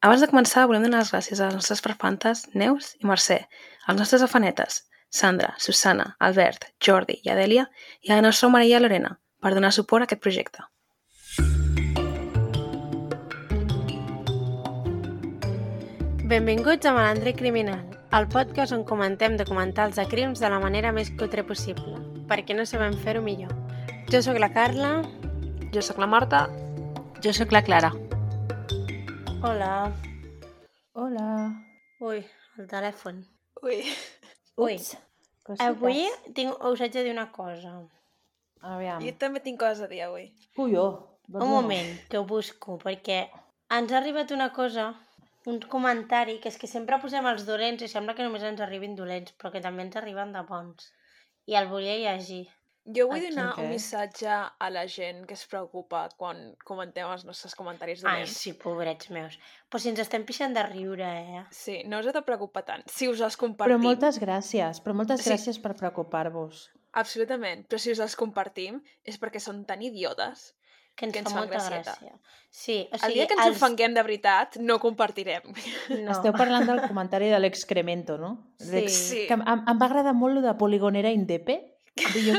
Abans de començar, volem donar les gràcies a les nostres perfantes Neus i Mercè, als nostres afanetes Sandra, Susana, Albert, Jordi i Adèlia i a la nostra Maria Lorena per donar suport a aquest projecte. Benvinguts a Malandre Criminal, el podcast on comentem documentals de crims de la manera més cutre possible, perquè no sabem fer-ho millor. Jo sóc la Carla. Jo sóc la Marta. Jo sóc la Clara. Hola. Hola. Ui, el telèfon. Ui. Ui. Ups, Avui tinc, us haig de dir una cosa. Aviam. Jo també tinc coses a dir avui. Cuyó. Un moment, que ho busco, perquè ens ha arribat una cosa, un comentari, que és que sempre posem els dolents i sembla que només ens arribin dolents, però que també ens arriben de bons. I el volia llegir. Jo vull donar un missatge a la gent que es preocupa quan comentem els nostres comentaris Ai, dolents. sí, pobrets meus. Però si ens estem pixant de riure, eh? Sí, no us heu de preocupar tant. Si us els compartim... Però moltes gràcies, però moltes Sí. gràcies per preocupar-vos. Absolutament. Però si us els compartim és perquè són tan idiotes Que ens, Que ens fa molta gracieta. gràcia. Sí, o el sigui, dia que ens els... ofenguem de veritat, no compartirem. No. Esteu parlant del comentari de l'excremento, no? Sí. Sí. Que em, em va agradar molt lo de poligonera indepe, jo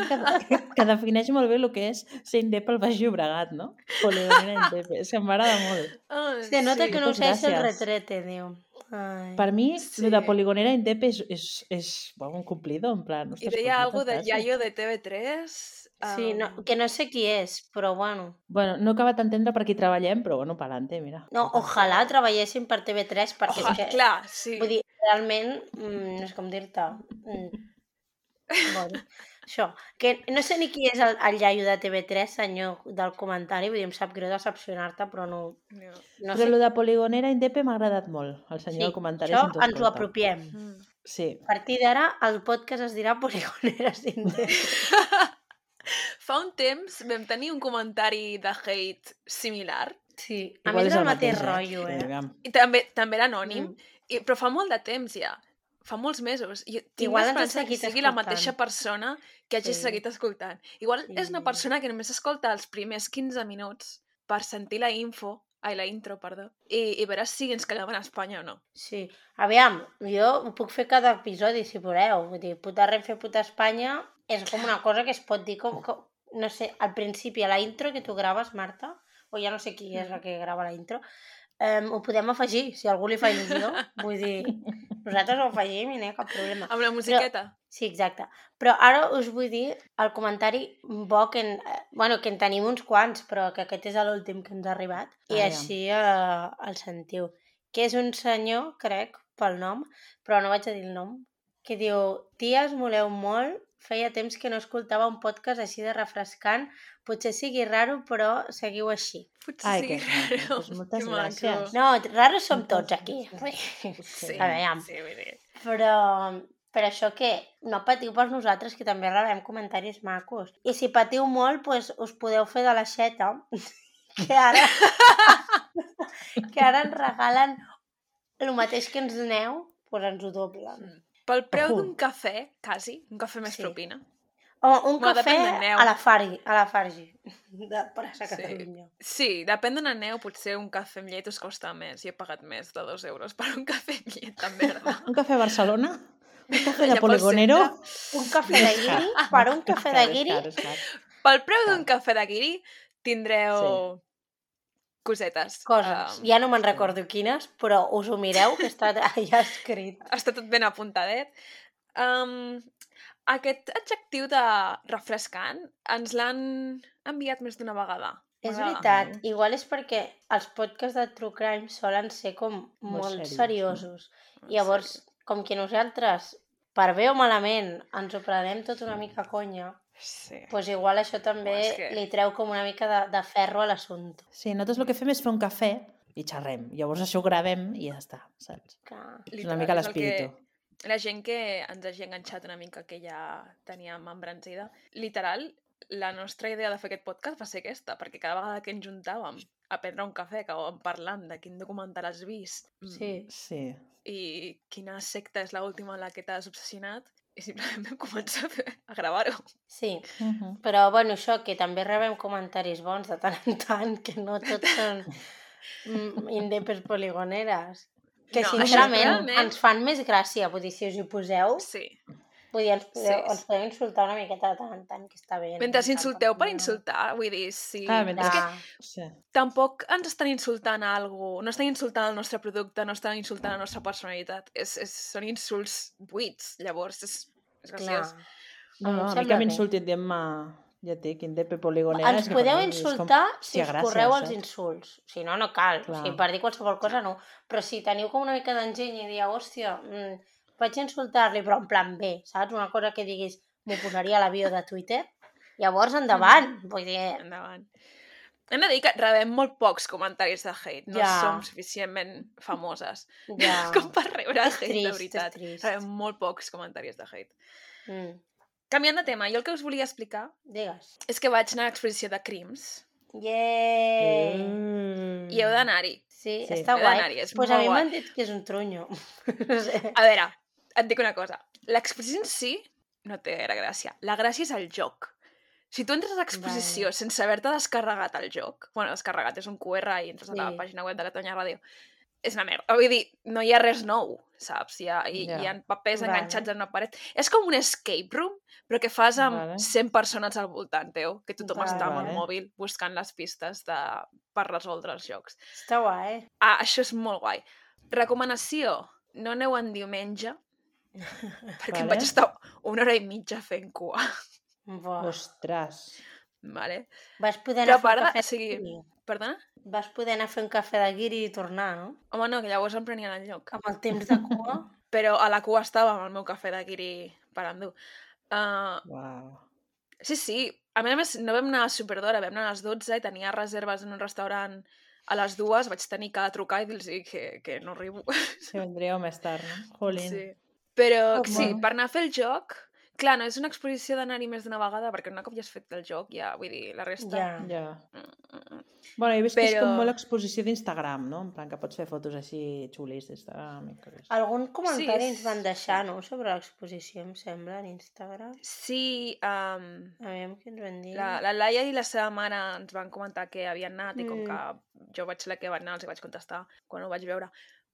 que, que defineix molt bé el que és ser indep al Baix Llobregat, no? Poligonera indepe, és que m'agrada molt. Ah, Se nota que no sabes el retrete, diu. Ai. Per mi, Sí. lo de poligonera indepe és, és, és bueno, un cumplido, en plan... I deia moltes de. Yayo de TV3... Sí, um, no, que no sé qui és, però bueno. Bueno, no he acabat d'entendre per qui treballem, però bueno, pa'lante, mira. No, ojalà treballessin per TV3, perquè Oh, és que... clar, sí. Vull dir, realment, mm, no sé com dir-te. Mm. Bueno, això, que no sé ni qui és el, el iaio de TV3, senyor del comentari, vull dir, em sap greu decepcionar-te, però no, No. Però sé. lo de poligonera indepe m'ha agradat molt, el senyor Sí, del comentari. això ens ens ho apropiem. Mm. Sí. A partir d'ara, el podcast es dirà Poligoneres Index. Fa un temps vam tenir un comentari de hate similar Sí, a Igual més és del el mateix mateix, rotllo, eh? eh? Aviam. i també també era anònim, Mm. i, però fa molt de temps ja. Fa molts mesos. I tinc Igual l'esperança que sigui la escoltant. mateixa persona que hagi Sí. seguit escoltant. Igual és una Sí. persona que només escolta els primers 15 minuts per sentir la info, ai, la intro, perdó, i, i veure si ens quedem a Espanya o no. Sí. Aviam, jo ho puc fer cada episodi, si voleu. Vull dir, puta Renfe, puta Espanya, és com una cosa que es pot dir com, com no sé, al principi, a la intro que tu graves, Marta, o ja no sé qui és la que grava la intro, um, ho podem afegir, si algú li fa il·lusió. Vull dir, nosaltres ho afegim i no hi ha cap problema. Amb la musiqueta. Sí, exacte. Però ara us vull dir el comentari bo que en, eh, bueno, que en tenim uns quants, però que aquest és l'últim que ens ha arribat. I Aviam. així eh, el sentiu. Que és un senyor, crec, pel nom, però no vaig a dir el nom, que diu Ties, moleu molt, feia temps que no escoltava un podcast així de refrescant, potser sigui raro, però seguiu així. Potser Ai, sigui raro. doncs moltes Que maco. gràcies. No, raros som Moltes tots aquí. gràcies. Sí, sí, vull dir. Però, però això que no patiu per nosaltres, que també rebem comentaris macos. I si patiu molt, doncs us podeu fer de l'aixeta, que ara, que ara ens regalen el mateix que ens doneu, doncs ens ho doblen. Pel preu d'un cafè, quasi, un cafè més Sí. propina. Home, un Bueno, cafè neu. a la Fargi, a la Fargi, de Praça Sí. Catalunya. Sí, depèn d'on aneu, potser un cafè amb llet us costa més. Jo he pagat més de dos euros per un cafè amb llet, també. Un cafè a Barcelona? Un cafè de pel poligonero? Un cafè de guiri, per un cafè de guiri. Pel preu d'un cafè de guiri tindreu cosetes. coses. Um, Ja no me'n recordo quines, però us ho mireu, que està allà escrit. Està tot ben apuntadet. Um, aquest adjectiu de refrescant ens l'han enviat més d'una vegada. És veritat, igual és perquè els podcasts de True Crime solen ser com Molt molt, seriosos, seriosos. Llavors, com que nosaltres, per bé o malament, ens ho prenem tot una mica conya, Sí. doncs igual això també que- li treu com una mica de, de ferro a l'assumpte. Sí, nosaltres el que fem és fer un cafè i xerrem. Llavors això ho gravem i ja està, saps? Que... És una mica l'espíritu. La gent que ens hagi enganxat una mica, que ja teníem embranzida, literal, la nostra idea de fer aquest podcast va ser aquesta, perquè cada vegada que ens juntàvem a prendre un cafè, acabàvem parlant de quin documental has vist mm, Sí. Sí. i quina secta és l'última en la que t'has obsessionat, i simplement vam començar a, fer, a gravar-ho. Sí, Uh -huh. però bueno, això, que també rebem comentaris bons de tant en tant, que no tots són mm, indepes poligoneres. Que No, no, sincerament realment- ens fan més gràcia, vull dir, si us hi poseu, Sí. vull dir, ens, podeu, Sí, ens podeu insultar una miqueta de tant en tant, que està bé. no? Mentre Tampoc insulteu per no- insultar, vull dir, sí. Ah, mentre- És que. Sí. tampoc ens estan insultant a algú, no estan insultant el nostre producte, no estan insultant la nostra personalitat. És, és, són insults buits, llavors és, és Clar. graciós. No, no, a mi que m'insultin dient-me, ja et dic, indepe poligonera. Ens que podeu mi és com- insultar si us gràcies, correu els saps? insults. Si no, no cal. Clar. O sigui, per dir qualsevol cosa, no. Però si teniu com una mica d'enginy i dieu, hòstia, mm, vaig insultar-li, però en plan bé, saps? Una cosa que diguis, m'ho posaria a la bio de Twitter, llavors endavant. Vull dir, Endavant. Hem de dir que rebem molt pocs comentaris de hate. No Ja. som suficientment famoses ja... com per rebre És hate, trist, de veritat. Rebem molt pocs comentaris de hate. Mm. Canviant de tema, jo el que us volia explicar Digues. és que vaig anar a l'exposició de Crims Yeah! Mm. i heu d'anar-hi. Sí, Sí. està He guai. d'anar-hi, és pues a molt mi guai. m'han dit que és un trunyo. no sé. A veure, et dic una cosa. L'exposició en si no té gaire gràcia. La gràcia és el joc. Si tu entres a l'exposició Vale. sense haver-te descarregat el joc, bueno, descarregat és un QR i entres a la Sí. pàgina web de Catalunya Ràdio, és una merda. Vull dir, no hi ha res nou, saps? Hi ha, hi, Ja. hi ha papers Vale. enganxats en una paret. És com un escape room, però que fas amb Vale. 100 persones al voltant teu, que tothom Vale. està amb el mòbil buscant les pistes de... per resoldre els jocs. Està guai. Ah, això és molt guai. Recomanació, no aneu en diumenge, perquè em Vale. vaig estar una hora i mitja fent cua, Buah. Ostres. vale? Vas poder Però anar a fer part cafè de... O sigui. Perdona? Vas poder anar a fer un cafè de guiri i tornar, no? Home, no, que llavors em prenien el lloc. Amb el temps de cua. Però a la cua estava amb el meu cafè de guiri per endur. Uh, Uau. sí, sí. A més a més, no vam anar superdora, vam anar a les 12 i tenia reserves en un restaurant a les dues, vaig tenir que trucar i dir-los que, que no arribo. Si vendríeu més tard, no? Jolín. Sí. Però Oh, sí, bueno. per anar a fer el joc, clar, no és una exposició d'anar-hi més d'una vegada, perquè una cop ja has fet el joc, ja, vull dir, la resta... Ja. Ja. Mm, mm, mm. Bueno, he vist que és com Però- molt exposició d'Instagram, no? En plan que pots fer fotos així xulis d'Instagram i coses. Algun comentari Sí, ens van sí. deixar, no?, sobre l'exposició, em sembla, en Instagram. Sí, um, A veure què ens van dir. la, la Laia i la seva mare ens van comentar que havien anat i com Mm. que jo vaig ser la que va anar, els hi vaig contestar quan ho vaig veure.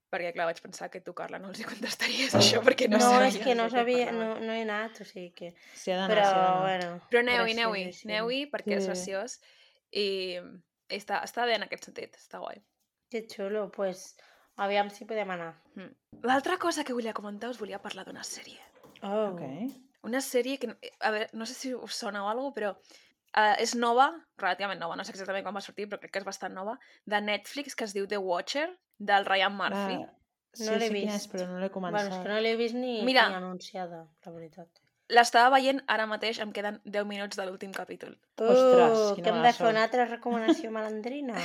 Perquè, clar, vaig pensar que tu, Carla, no els hi contestaries això, perquè no, No, sabies és que no sabia, no, no he anat, o sigui que... S'hi ha d'anar, Però, d'anar. bueno... Però aneu-hi, aneu-hi, graciosíssim. aneu-hi perquè és Sí. graciós i, i està, està bé en aquest sentit, està guai. Que xulo, doncs, pues, aviam si podem anar. Mm. L'altra cosa que volia comentar, us volia parlar d'una sèrie. Oh. Ok. Una sèrie que, a veure, no sé si us sona o alguna però uh, és nova, relativament nova, no sé exactament quan va sortir, però crec que és bastant nova, de Netflix, que es diu The Watcher, del Ryan Murphy. Ah, sí, No l'he sé quina és, vist. però no l'he Bueno, començat. és que no l'he vist ni, Mira. ni anunciada, la veritat. L'estava veient ara mateix, em queden 10 minuts de l'últim capítol. Ostres, Uh, quina que hem de fer una altra recomanació malandrina.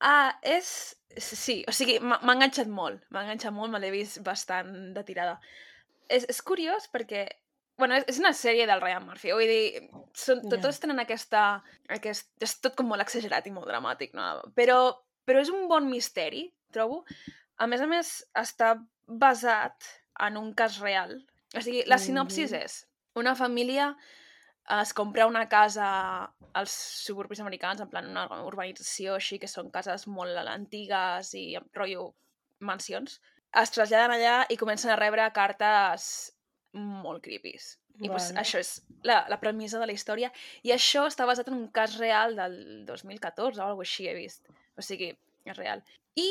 Ah, és... Sí, o sigui, m'ha enganxat molt. M'ha enganxat molt, me l'he vist bastant de tirada. És, és curiós perquè... Bueno, és, és una sèrie del Ryan Murphy, vull dir, són, Ja. tots tenen aquesta, aquest... És tot com molt exagerat i molt dramàtic, no? Però, però és un bon misteri, trobo. A més a més, està basat en un cas real. O sigui, la sinopsis és una família es compra una casa als suburbis americans, en plan una urbanització així, que són cases molt antigues i amb rotllo mansions. Es traslladen allà i comencen a rebre cartes molt creepies. I pues, això és la, la premissa de la història. I això està basat en un cas real del 2014 o alguna així, he vist. O sigui, és real. I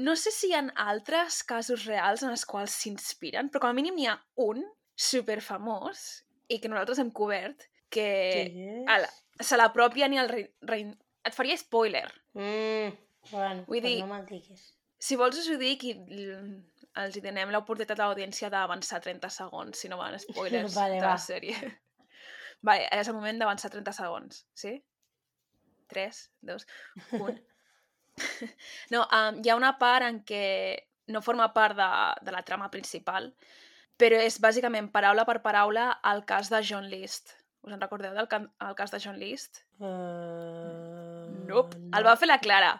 no sé si hi ha altres casos reals en els quals s'inspiren, però com a mínim n'hi ha un superfamós i que nosaltres hem cobert que Sí. a la, se l'apropia ni al rei, rei... Et faria spoiler. Mm, bueno, Vull dir- no me'l diguis. Si vols us ho dic i els hi donem l'oportunitat a l'audiència d'avançar 30 segons, si no van spoilers Vale, de la va. sèrie. Vale, és el moment d'avançar 30 segons, sí? 3, 2, 1... no, um, hi ha una part en què no forma part de, de la trama principal, però és bàsicament paraula per paraula el cas de John List. Us en recordeu del can- el cas de John List? Uh, Nope. El va fer la Clara.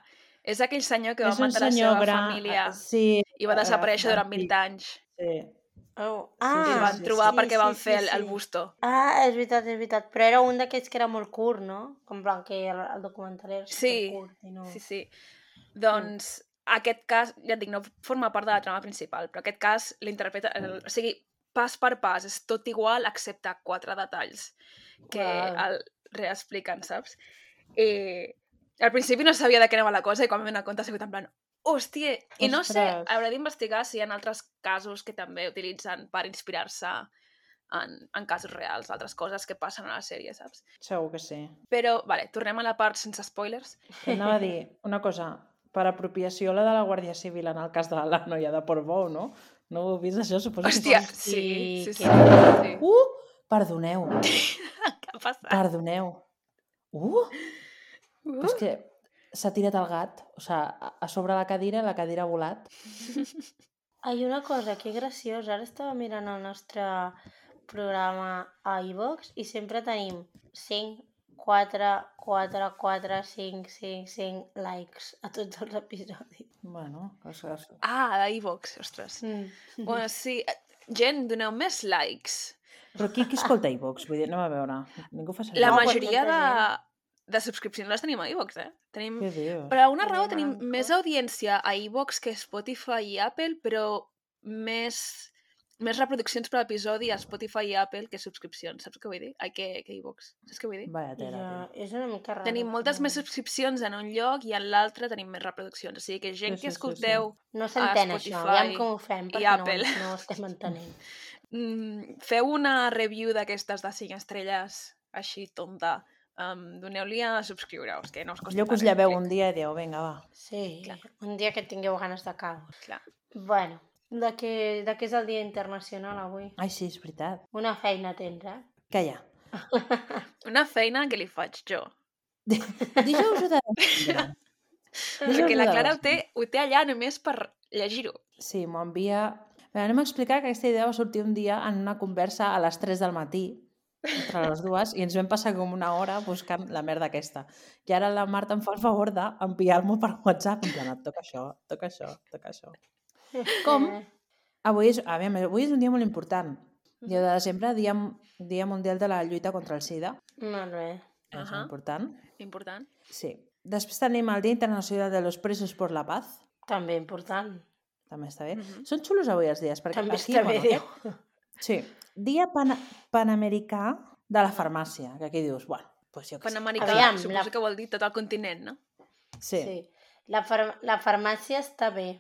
És aquell senyor que va és un matar la seva gran... família Sí, i va eh, desaparèixer durant antic. 20 anys. sí. Oh. Ah, van sí, trobar sí, perquè van sí, fer sí, el, el sí. busto. Ah, és veritat, és veritat. Però era un d'aquests que era molt curt, no? Com plan que el, el documental era Sí, supercurt i no... Sí, sí. Doncs aquest cas, ja et dic, no forma part de la trama principal, però aquest cas l'interpreta... el- O sigui, pas per pas, és tot igual excepte quatre detalls que Uau. el reexpliquen, saps? I al principi no sabia de què anava la cosa i quan m'he donat compte ha sigut en plan hòstia, i no sé, Ostres. hauré d'investigar si hi ha altres casos que també utilitzen per inspirar-se en, en casos reals, altres coses que passen a la sèrie, saps? Segur que sí. Però, vale, tornem a la part sense spoilers. Anava a dir una cosa, per apropiació la de la Guàrdia Civil en el cas de la noia de Portbou, no? No ho heu vist això? Suposo Hòstia, que... sí, sí, que- sí. sí. Uh! Perdoneu, Què ha passat? perdoneu. Uh! Uh, Però és que s'ha tirat el gat, o sigui, a a sobre la cadira, la cadira ha volat. Ai, una cosa, que graciós. Ara estava mirant el nostre programa a iVox i sempre tenim 5, 4, 4, 4, 5, 5, 5 likes a tots els episodis. Bueno, coses... Ah, d'iVox, ostres. Mm. Bueno, sí. Gent, doneu més likes. Però qui, qui escolta iVox? Vull dir, anem a veure. Ningú fa servir. La No, majoria de, de subscripcions les tenim a iVox, eh? Tenim... Per alguna raó tenim més audiència a iVox que Spotify i Apple, però més, més reproduccions per episodi a Spotify i Apple que subscripcions, saps què vull dir? Ai, que, que iVox. Saps què vull dir? Vaya tela, Ja, és una mica raro. Tenim moltes més subscripcions en un lloc i en l'altre tenim més reproduccions. O sigui que gent Sí, que sí, sí, sí. escolteu No s'entén això, Spotify aviam com ho fem, i perquè no, Apple. no ho estem entenent. Mm, feu una review d'aquestes de 5 estrelles així tonta. Um, Doneu-li a subscriure-us, que no us costa Jo que us res, lleveu un dia i dieu, vinga, va. Sí, Clar. un dia que tingueu ganes de caos. Clar. Bueno, de què, de què és el Dia Internacional avui? Ai, sí, és veritat. Una feina tens, eh? Calla. Una feina que li faig jo. Dijous ho de. Perquè la Clara ho té, ho té allà només per llegir-ho. Sí, m'ho envia... Bé, anem a explicar que aquesta idea va sortir un dia en una conversa a les 3 del matí, entre les dues, i ens vam passar com una hora buscant la merda aquesta. I ara la Marta em fa el favor d'enviar-m'ho per WhatsApp, en plan, "Et toca això, toca això, toca això. Com? Avui és, a veure, avui és un dia molt important. Dia de desembre, dia, dia mundial de la lluita contra el SIDA. Molt bé. És Ahà. important. Important. Sí. Després tenim el Dia Internacional de los Presos por la Paz. També important. També està bé. Mhm. Són xulos avui els dies, perquè També aquí, està bé, bueno, aquest- Sí. Dia pan Panamericà de la farmàcia, que aquí dius, bueno, doncs jo què sé. Panamericà, Aviam, suposo la- que vol dir tot el continent, no? Sí. Sí. La, far la farmàcia està bé,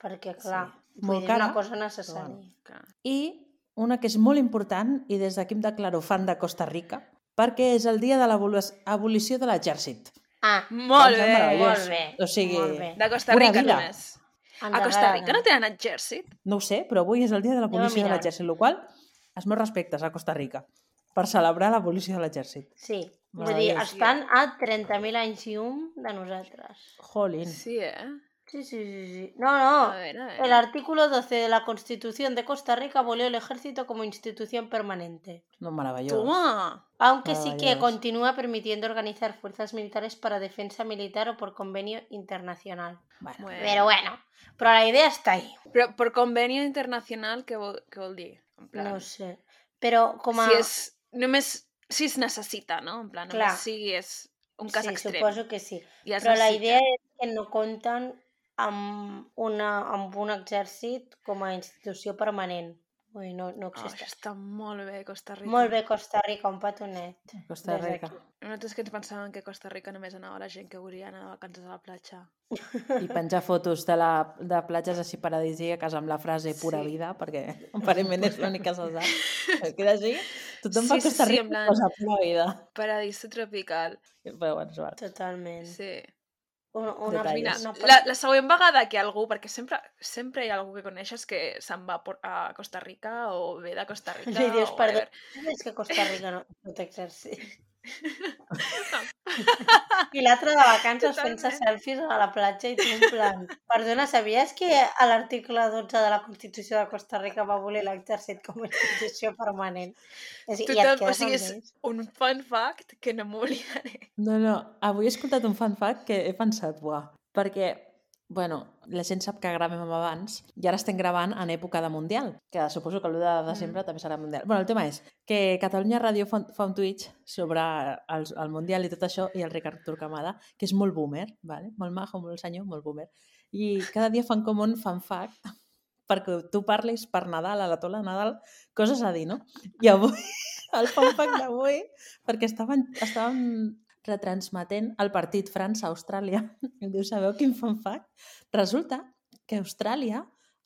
perquè, clar, Sí. vull Molt dir, cara, una cosa necessària. bueno. Que... I una que és molt important, i des d'aquí em declaro fan de Costa Rica, perquè és el dia de l'abolició de l'exèrcit. Ah, Molt sembla bé! molt bé. O sigui, molt bé. De Costa Rica només. A Costa. Rica no tenen exèrcit? No ho sé, però avui és el dia de l'abolició de l'exèrcit, el qual els meus respectes a Costa Rica per celebrar l'abolició de l'exèrcit. Sí, vull dir, estan a 30.000 anys i un de nosaltres. Jolín. Sí, eh? Sí, sí, sí, sí. No, A no. veure, a El veure. artículo 12 de la Constitución de Costa Rica abolió el ejército como institución permanente, No, meravellós. Toma! aunque sí que Maravilloso. continúa permitiendo organizar fuerzas militares para defensa militar o por convenio internacional. Bueno, Bueno. Però bueno, però la idea està ahí. Però per conveni internacional, què vol, què vol dir? En plan, No sé. Però com a... si és... Només... Si es necessita, no? En plan, només Clar. si és un cas sí, extrem. suposo que sí. Es Però la necessita. idea és que no compten amb, una, amb un exèrcit com a institució permanent. Ui, no, no Oh, existeix. està molt bé, Costa Rica. Molt bé, Costa Rica, un petonet. Costa Rica. Nosaltres que ens pensàvem que a Costa Rica només anava la gent que volia anar de vacances a la platja. I penjar fotos de, la, de platges així paradisíaques amb la frase pura Sí. vida, perquè aparentment és l'únic que se sap. Es queda així, tothom Sí, sí, Costa sí, Rica plan- i posa pura vida. Paradís tropical. Però bueno. Totalment. Sí. Una, una, Detalls. Mira, una, la, la següent vegada que algú, perquè sempre, sempre hi ha algú que coneixes que se'n va a Costa Rica o ve de Costa Rica Li dius, o perdó, és que Costa Rica no, no té I l'altre de vacances fent-se selfies a la platja i tu en plan... Perdona, sabies que a l'article 12 de la Constitució de Costa Rica va voler l'exèrcit com a institució permanent? És, I et Total, o sigui, és ells. un fun fact que no m'oblidaré. No, no, avui he escoltat un fun fact que he pensat, buah, perquè bueno, la gent sap que gravem abans i ara estem gravant en època de Mundial, que suposo que l'1 de desembre mm. també serà Mundial. bueno, el tema és que Catalunya Ràdio fa, fa un Twitch sobre el, el Mundial i tot això i el Ricard Turcamada, que és molt boomer, vale? molt majo, molt senyor, molt boomer. I cada dia fan com un fan fact perquè tu parlis per Nadal, a la tola de Nadal, coses a dir, no? I avui, el fan fact d'avui, perquè estaven, estaven retransmetent el partit França-Austràlia. I diu, sabeu quin fan fact? Resulta que Austràlia,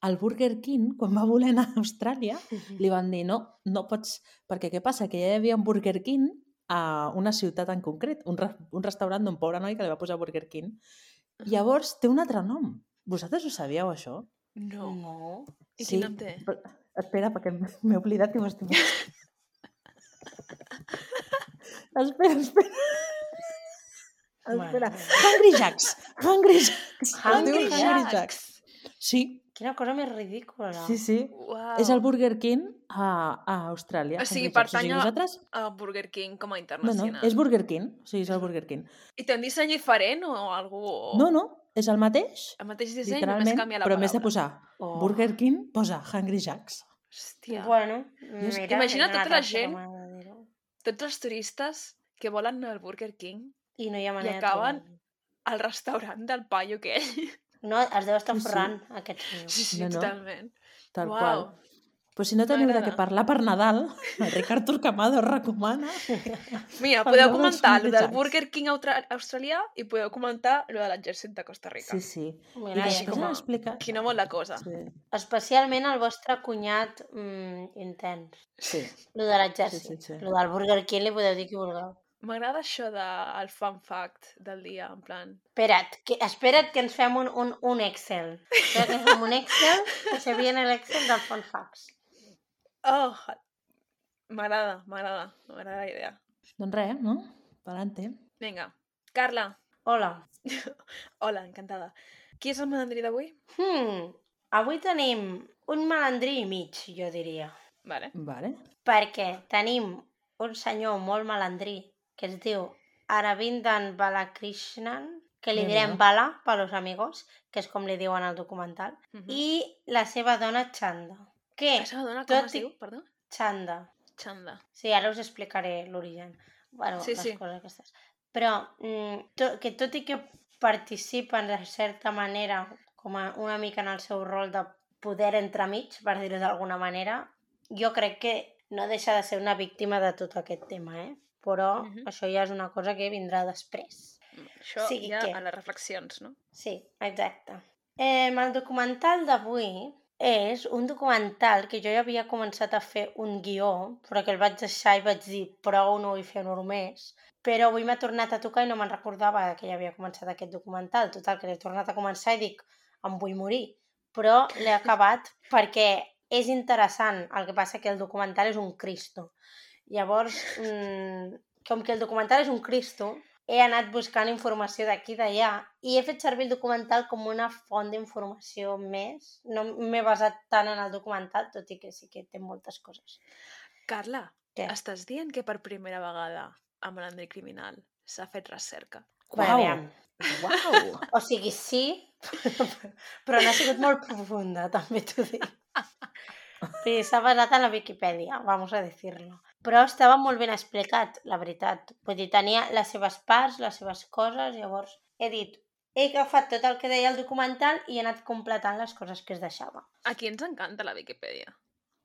el Burger King, quan va voler anar a Austràlia, li van dir, no, no pots... Perquè què passa? Que ja hi havia un Burger King a una ciutat en concret, un, re un restaurant d'un pobre noi que li va posar Burger King. Llavors té un altre nom. Vosaltres ho sabíeu, això? No. No. I Sí, quin nom té? però- espera, perquè m'he oblidat i m'ho estic... espera, espera. Espera. Hungry Jacks. Hungry Jacks. Hungry Es diu Jacks. Sí, Quina cosa més ridícula. sí, sí. Uau. És el Burger King a, a Austràlia. O sigui, Hungry Jacks. pertany a- vosaltres... A Burger King com a internacional. no, és Burger King. Sí, és el Burger King. I té un disseny diferent o algú... No, no, és el mateix, El mateix disseny, només canvia la però en vez de paraula. posar Oh. Burger King, posa Hungry Jacks. Hòstia. Bueno, mira, una tota la gent- de. Tots els turistes que volen anar al Burger King I no hi ha manera de acaben- trobar-lo. al restaurant del paio aquell. No, es deu estar Sí, sí. forrant, aquest senyor. Sí, sí, No, no. totalment. Tal Uau. qual. Pues si no teniu de què parlar per Nadal, el Ricard Turcamado recomana. Mira, podeu comentar el del. Burger King austra- australià i podeu comentar el de l'exèrcit de Costa Rica. Sí, sí. I Mira, Així després com a- hem explicat... Qui no vol la cosa. Sí, Especialment el vostre cunyat mm, intens. sí. Lo de l'exèrcit. Sí, sí, sí. Lo del Burger King li podeu dir qui vulgueu. M'agrada això del fun fact del dia, en plan... Espera't, que, espera't que ens fem un, un, un Excel. Espera't que ens fem un Excel que se viene l'Excel del fun facts. Oh, m'agrada, m'agrada, m'agrada la idea. Doncs res, no? Palante. Vinga, Carla. Hola. Hola, encantada. Qui és el malandrí d'avui? Hmm, avui tenim un malandrí i mig, jo diria. Vale. Vale. Perquè tenim un senyor molt malandrí que es diu Aravindan Balakrishnan, que li direm. Bala per los amigos, que és com li diuen al documental, Uh -huh. i la seva dona Chanda. Que, La seva dona com es diu? Perdó? Chanda, Chanda. sí, ara us explicaré l'origen. Bueno, Sí, les sí. coses aquestes. Però mm, to, que tot i que participen de certa manera com a una mica en el seu rol de poder entremig, per dir-ho d'alguna manera, jo crec que no deixa de ser una víctima de tot aquest tema, eh? Però Mhm. això ja és una cosa que vindrà després. Això sigui ja que- a les reflexions, no? Sí, exacte. Eh, el documental d'avui és un documental que jo ja havia començat a fer un guió, però que el vaig deixar i vaig dir prou, no vull fer-ho més. Però avui m'ha tornat a tocar i no me'n recordava que ja havia començat aquest documental. Total, que l'he tornat a començar i dic, em vull morir. Però l'he acabat perquè és interessant. El que passa que el documental és un cristo. Llavors, mmm, com que el documental és un cristo, he anat buscant informació d'aquí i d'allà i he fet servir el documental com una font d'informació més. No m'he basat tant en el documental, tot i que sí que té moltes coses. Carla, Què? estàs dient que per primera vegada a Malandrí Criminal s'ha fet recerca? Uau. Uau! O sigui, sí, però no ha sigut molt profunda, també t'ho dic. Sí, s'ha basat en la Viquipèdia, vamos a decirlo. Però estava molt ben explicat, la veritat. Vull dir, tenia les seves parts, les seves coses, llavors he dit, he agafat tot el que deia el documental i he anat completant les coses que es deixava. Aquí ens encanta la Viquipèdia.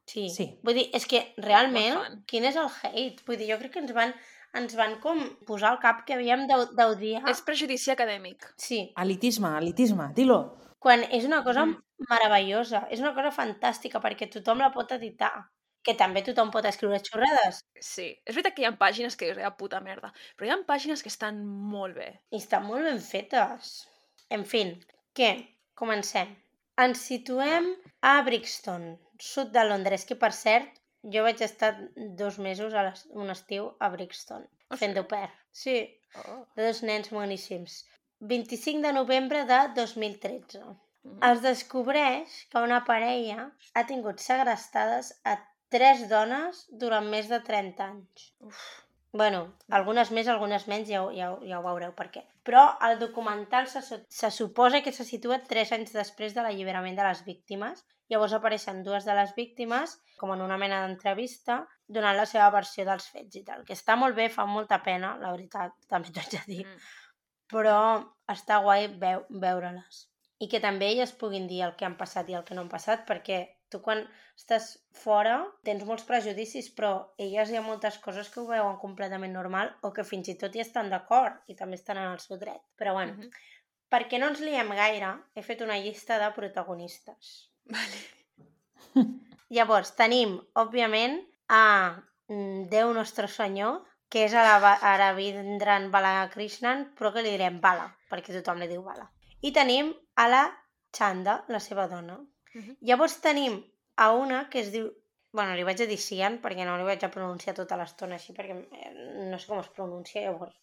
Sí. Sí. Vull dir, és que realment, quin és el hate? Vull dir, jo crec que ens van, ens van com posar al cap que havíem d'odiar. És prejudici acadèmic. Sí, Elitisme, elitisme, dilo. quan és una cosa Mhm. meravellosa, és una cosa fantàstica perquè tothom la pot editar, que també tothom pot escriure xorrades Sí, és veritat que hi ha pàgines que és de puta merda, però hi ha pàgines que estan molt bé. i estan molt ben fetes. En fi, què? Comencem. Ens situem a Brixton, sud de Londres, que per cert, jo vaig estar dos mesos a les- un estiu a Brixton, Ah, fent sí? d'au. Sí, Oh. de dos nens moníssims. 25 de novembre de 2013. Mm. Es descobreix que una parella ha tingut segrestades a tres dones durant més de 30 anys. Uf. Bueno, algunes més, algunes menys, ja, ja, ja ho veureu per què. Però el documental se, se suposa que se situa tres anys després de l'alliberament de les víctimes. Llavors apareixen dues de les víctimes, com en una mena d'entrevista, donant la seva versió dels fets i tal. Que està molt bé, fa molta pena, la veritat, també t'ho haig de dir. Mm. Però està guai veu, veure-les. I que també elles puguin dir el que han passat i el que no han passat, perquè tu quan estàs fora tens molts prejudicis, però elles hi ha moltes coses que ho veuen completament normal o que fins i tot hi estan d'acord i també estan en el seu dret. Però bueno, Mhm. perquè no ens liem gaire, he fet una llista de protagonistes. Vale. Llavors, tenim, òbviament, a mm, Déu Nostre Senyor, que és a la Ba- Aravindran Balakrishnan, però que li direm Bala, perquè tothom li diu Bala. I tenim a la Chanda, la seva dona. Mhm. Llavors tenim a una que es diu... Bueno, li vaig a dir Sian, perquè no li vaig a pronunciar tota l'estona així, perquè eh, no sé com es pronuncia, llavors...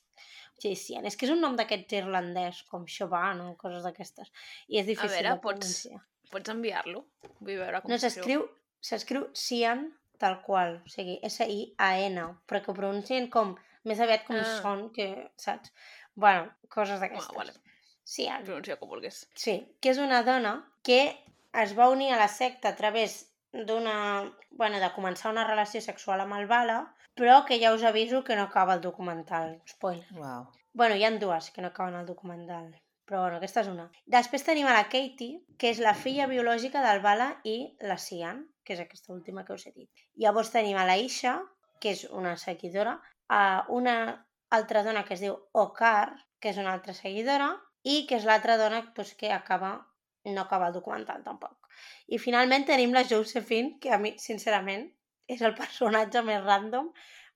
Sí, Sian. És que és un nom d'aquest irlandès, com Chauvin o coses d'aquestes. I és difícil veure, de pots- pronunciar. Pots enviar-lo? Vull veure com No, s'escriu s'escriu Sian tal qual, o sigui, S-I-A-N, però que ho pronuncien com, més aviat com Ah. ah. son, que, saps? Bueno, coses Ah, d'aquestes. vale. Sian, Pronuncia com vulguis. sí, que és una dona que es va unir a la secta a través d'una... Bueno, de començar una relació sexual amb el Bala, però que ja us aviso que no acaba el documental. Spoiler. Uau. Bueno, hi han dues que no acaben el documental, però bueno, aquesta és una. Després tenim a la Katie, que és la filla biològica del Bala i la Sian, que és aquesta última que us he dit. Llavors tenim a la Isha, que és una seguidora, a una altra dona que es diu Okar, que és una altra seguidora, i que és l'altra dona doncs, que acaba no acaba el documental tampoc. I finalment tenim la Josephine, que a mi, sincerament, és el personatge més random.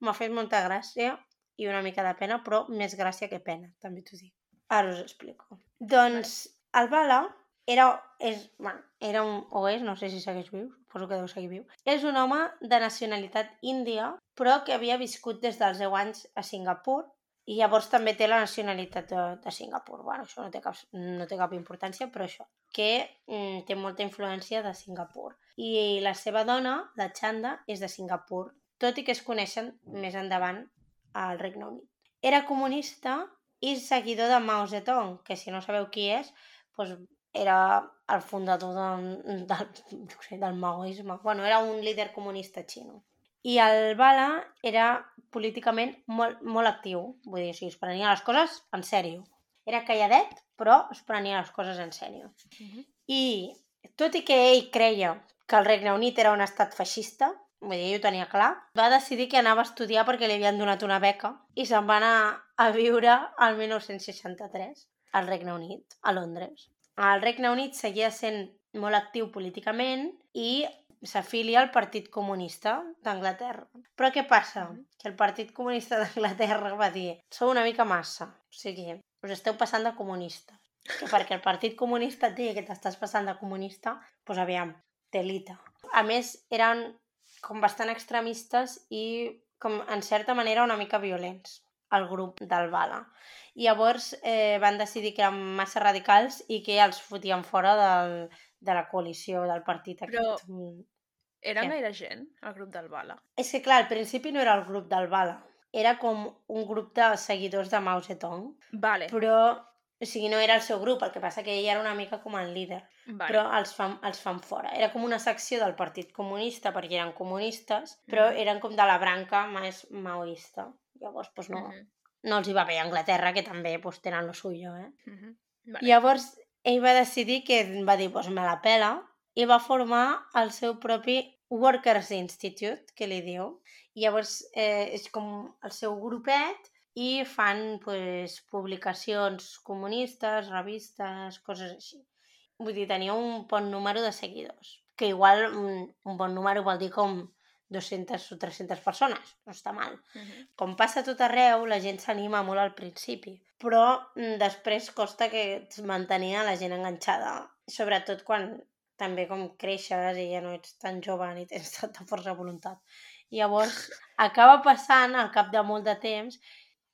M'ha fet molta gràcia i una mica de pena, però més gràcia que pena, també t'ho dic. Ara us explico. Doncs el Bala era, és, bueno, era un, o és, no sé si segueix viu, suposo que deu seguir viu, és un home de nacionalitat índia, però que havia viscut des dels 10 anys a Singapur i llavors també té la nacionalitat de, de Singapur. Bueno, això no té, cap, no té cap importància, però això, que mm, té molta influència de Singapur. I la seva dona, la Chanda, és de Singapur, tot i que es coneixen més endavant al Regne Unit. Era comunista i seguidor de Mao Zedong, que si no sabeu qui és, doncs era el fundador del, del, no sé, del maoisme. Bueno, era un líder comunista xino. I el Bala era políticament molt, molt actiu, vull dir, o sigui, es prenia les coses en sèrio. Era calladet, però es prenia les coses en sèrio. Mhm. I tot i que ell creia que el Regne Unit era un estat feixista, vull dir, ell ho tenia clar, va decidir que anava a estudiar perquè li havien donat una beca i se'n va anar a viure al 1963 al Regne Unit, a Londres. El Regne Unit seguia sent molt actiu políticament i s'afilia al Partit Comunista d'Anglaterra. Però què passa? Que el Partit Comunista d'Anglaterra va dir sou una mica massa, o sigui, us esteu passant de comunista. Que perquè el Partit Comunista et digui que t'estàs passant de comunista, doncs aviam, telita. A més, eren com bastant extremistes i com en certa manera una mica violents el grup del Bala. I llavors eh, van decidir que eren massa radicals i que els fotien fora del, de la coalició del partit Però- aquest. Mm. Era gaire gent, el grup del Bala. És que clar, al principi no era el grup del Bala, era com un grup de seguidors de Mao Zedong, Vale, però o sigui, no era el seu grup, el que passa que ell era una mica com el líder, vale. però els fan, els fan fora. Era com una secció del Partit Comunista, perquè eren comunistes, però Mhm. eren com de la branca més maoista. Llavors, doncs no, Mhm, no els hi va bé a Anglaterra, que també doncs, tenen lo suyo, eh? mhm. Vale. Llavors, ell va decidir que va dir, doncs me la pela, i va formar el seu propi Workers Institute, que li diu. I llavors eh, és com el seu grupet i fan pues, publicacions comunistes, revistes, coses així. Vull dir, tenia un bon número de seguidors, que igual un, un bon número vol dir com 200 o 300 persones, no està mal Mhm. com passa tot arreu, la gent s'anima molt al principi, però mm, després costa que es mantenia la gent enganxada, sobretot quan també com creixes i ja no ets tan jove ni tens tanta força de voluntat. Llavors, acaba passant, al cap de molt de temps,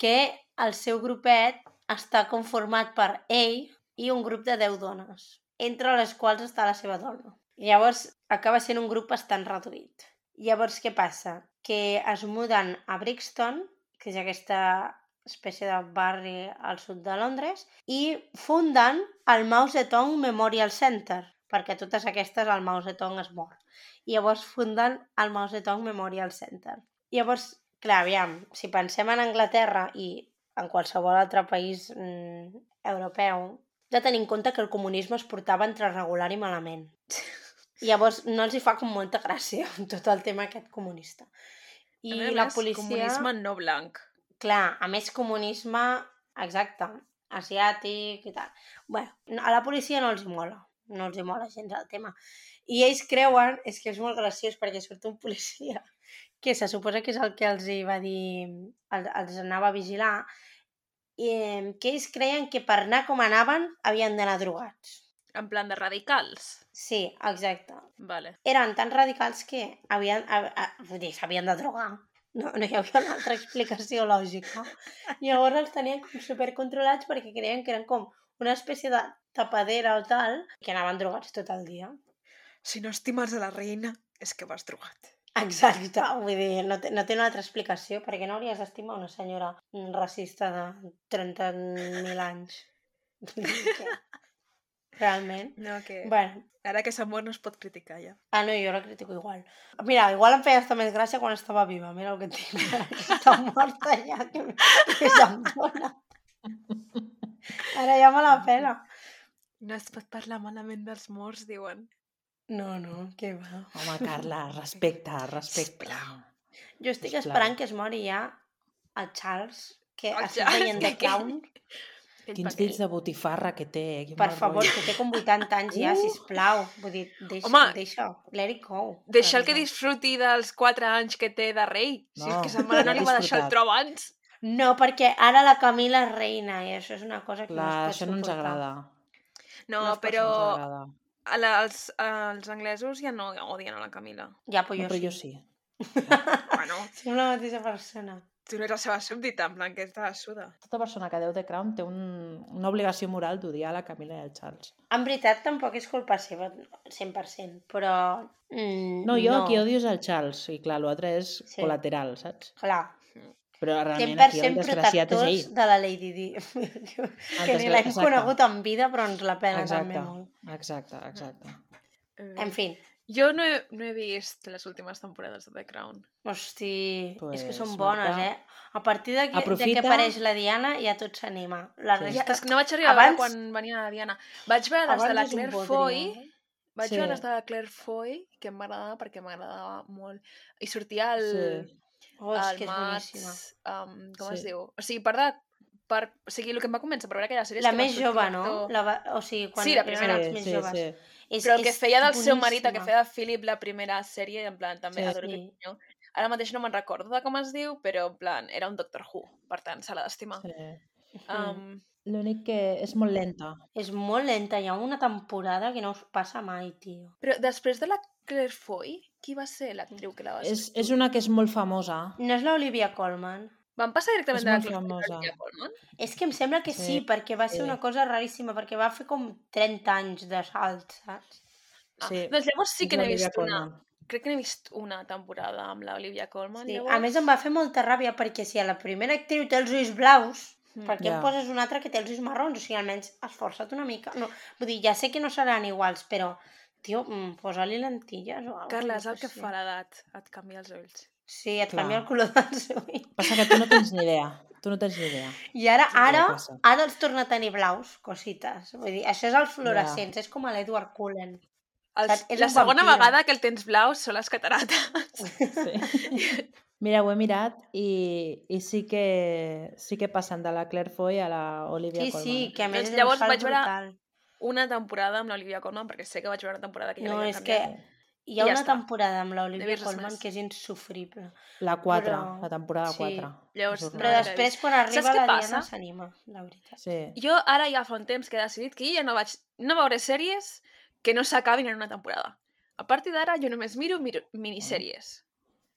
que el seu grupet està conformat per ell i un grup de 10 dones, entre les quals està la seva dona. Llavors, acaba sent un grup bastant reduït. Llavors, què passa? Que es muden a Brixton, que és aquesta espècie de barri al sud de Londres, i funden el Mao Zedong Memorial Center, perquè totes aquestes el Mao Zedong es mor. I llavors funden el Mao Zedong Memorial Center. Llavors, clar, aviam, si pensem en Anglaterra i en qualsevol altre país mm, europeu, de tenir en compte que el comunisme es portava entre regular i malament. I llavors no els hi fa com molta gràcia tot el tema aquest comunista. I A més la policia... Comunisme no blanc. Clar, a més comunisme, exacte, asiàtic i tal. bueno, no- a la policia no els hi mola, no els mola gens el tema. I ells creuen, és que és molt graciós perquè surt un policia que se suposa que és el que els hi va dir, el- els anava a vigilar, i, que ells creien que per anar com anaven havien d'anar drogats. En plan de radicals. Sí, exacte. Vale. Eren tan radicals que havien, a, a, vull dir, s'havien de drogar. No, no hi havia una altra explicació lògica. Llavors els tenien com supercontrolats perquè creien que eren com una espècie de tapadera o tal, que anaven drogats tot el dia. Si no estimes a la reina, és que vas drogat. Exacte, vull dir, no té, no té una altra explicació, perquè no hauries d'estimar una senyora racista de 30.000 anys. Realment. No, que... Bueno, Ara que s'ha mort no es pot criticar ja. Ah, no, jo la critico igual. Mira, igual em feia hasta més gràcia quan estava viva. Mira el que dic. Està morta ja, que, que se'm dona. Ara ja me la pela. No es pot parlar malament dels morts, diuen. No, no, què va. Home, Carla, respecte, respecte. Jo estic Sisplau. esperant que es mori ja el Charles, que El estic Charles, veient que- Crown. Aquell Quins dits de botifarra que té. Quin Per favor, que té com 80 anys ja, Uh. sisplau. Vull dir, deixa, Home, deixa, let it go. Deixa el que no. disfruti dels 4 anys que té de rei. si és No, que sa mare no no li va deixar el tro abans. No, perquè ara la Camila és reina i això és una cosa que Clar, no es pot això no ens suportar. agrada. No, No però No a la, els, els anglesos ja no odien a la Camila. Ja, però No, jo però sí. jo sí. Bueno, Som la mateixa persona. tu no ets la seva súbdita, en plan que és de la suda. Tota persona que deu The Crown té un, una obligació moral d'odiar la Camila i el Charles. En veritat, tampoc és culpa seva, 100%, però... Mm, No, jo no. qui odio és el Charles, i clar, l'altre és Sí. col·lateral, saps? Clar, Però realment aquí el 100% desgraciat és ell. de la Lady Di. que ni l'hem conegut en vida, però ens la també Exacte, molt. exacte, exacte. En fi, Jo no he, no he vist les últimes temporades de The Crown. hosti, és que Pues, són bones, Marta, eh? A partir de que, de que aprofita- apareix la Diana ja tot s'anima. La Sí. Ja, resta... que no vaig arribar a veure Abans- quan venia la Diana. Vaig veure les de abans la Claire Foy, eh? vaig Sí. veure les de la Claire Foy, que em va agradar perquè m'agradava molt. I sortia el... Sí. Oh, és el que és boníssima. Mats, um, com es Sí. diu? O sigui, per de... Per, o sigui, el que em va convèncer per veure aquella sèrie és La que més jove, no? La va... O sigui, quan Sí, la primera. Sí, més sí, joves. sí. És, Però el que feia del seu marit, el que boníssima. feia de Philip la primera sèrie, en plan, també Sí. adoro Sí. aquest senyor. Ara mateix no me'n recordo de com es diu, però en plan, era un Doctor Who, per tant, se l'ha d'estimar. sí. Um, L'únic que és molt lenta. És molt lenta, hi ha una temporada que no us passa mai, tio. però després de la Claire Foy, qui va ser l'actriu que la va És, és una que és molt famosa. No és l'Olivia Colman? Van passar directament de la molt Claire Foy a famosa. l'Olivia Colman? És que em sembla que sí, Sí, perquè va ser sí. una cosa raríssima, perquè va fer com 30 anys de salt, saps? Ah, Sí. Doncs llavors sí que n'he vist una. Crec que n'he vist una temporada amb l'Olivia Colman. Sí. llavors. A més em va fer molta ràbia perquè si a la primera actriu té els ulls blaus, Mm. per què Ja. em poses una altra que té els ulls marrons? O sigui, almenys esforça't una mica. No, vull dir, ja sé que no seran iguals, però, tio, mm, posa-li lentilles o alguna cosa. el que fa l'edat, et canvia els ulls. Sí, et Clar. canvia el color dels ulls. Passa que tu no tens ni idea. Tu no tens ni idea. I ara, ara, ara els torna a tenir blaus, cosites. Vull dir, això és els fluorescents, és com a l'Edward Cullen. Els, Saps? És la segona vegada que el tens blau són les catarates. Sí. Mira, ho he mirat i, i sí, que, sí que passen de la Claire Foy a la Olivia Sí, Colman. sí, que a més Doncs és llavors vaig veure- brutal. Una temporada amb l'Olivia Colman, perquè sé que vaig veure una temporada que ja No, l'havia és que canviat. hi ha ja una està. temporada amb No l'Olivia res Colman que és insufrible. La 4, Però- la temporada sí. 4. Llavors, És no Però després, quan arriba la passa? Diana, s'anima, la veritat. Sí. Jo ara ja fa un temps que he decidit que ja no vaig no veure sèries que no s'acabin en una temporada. A partir d'ara jo només miro, miro miniseries.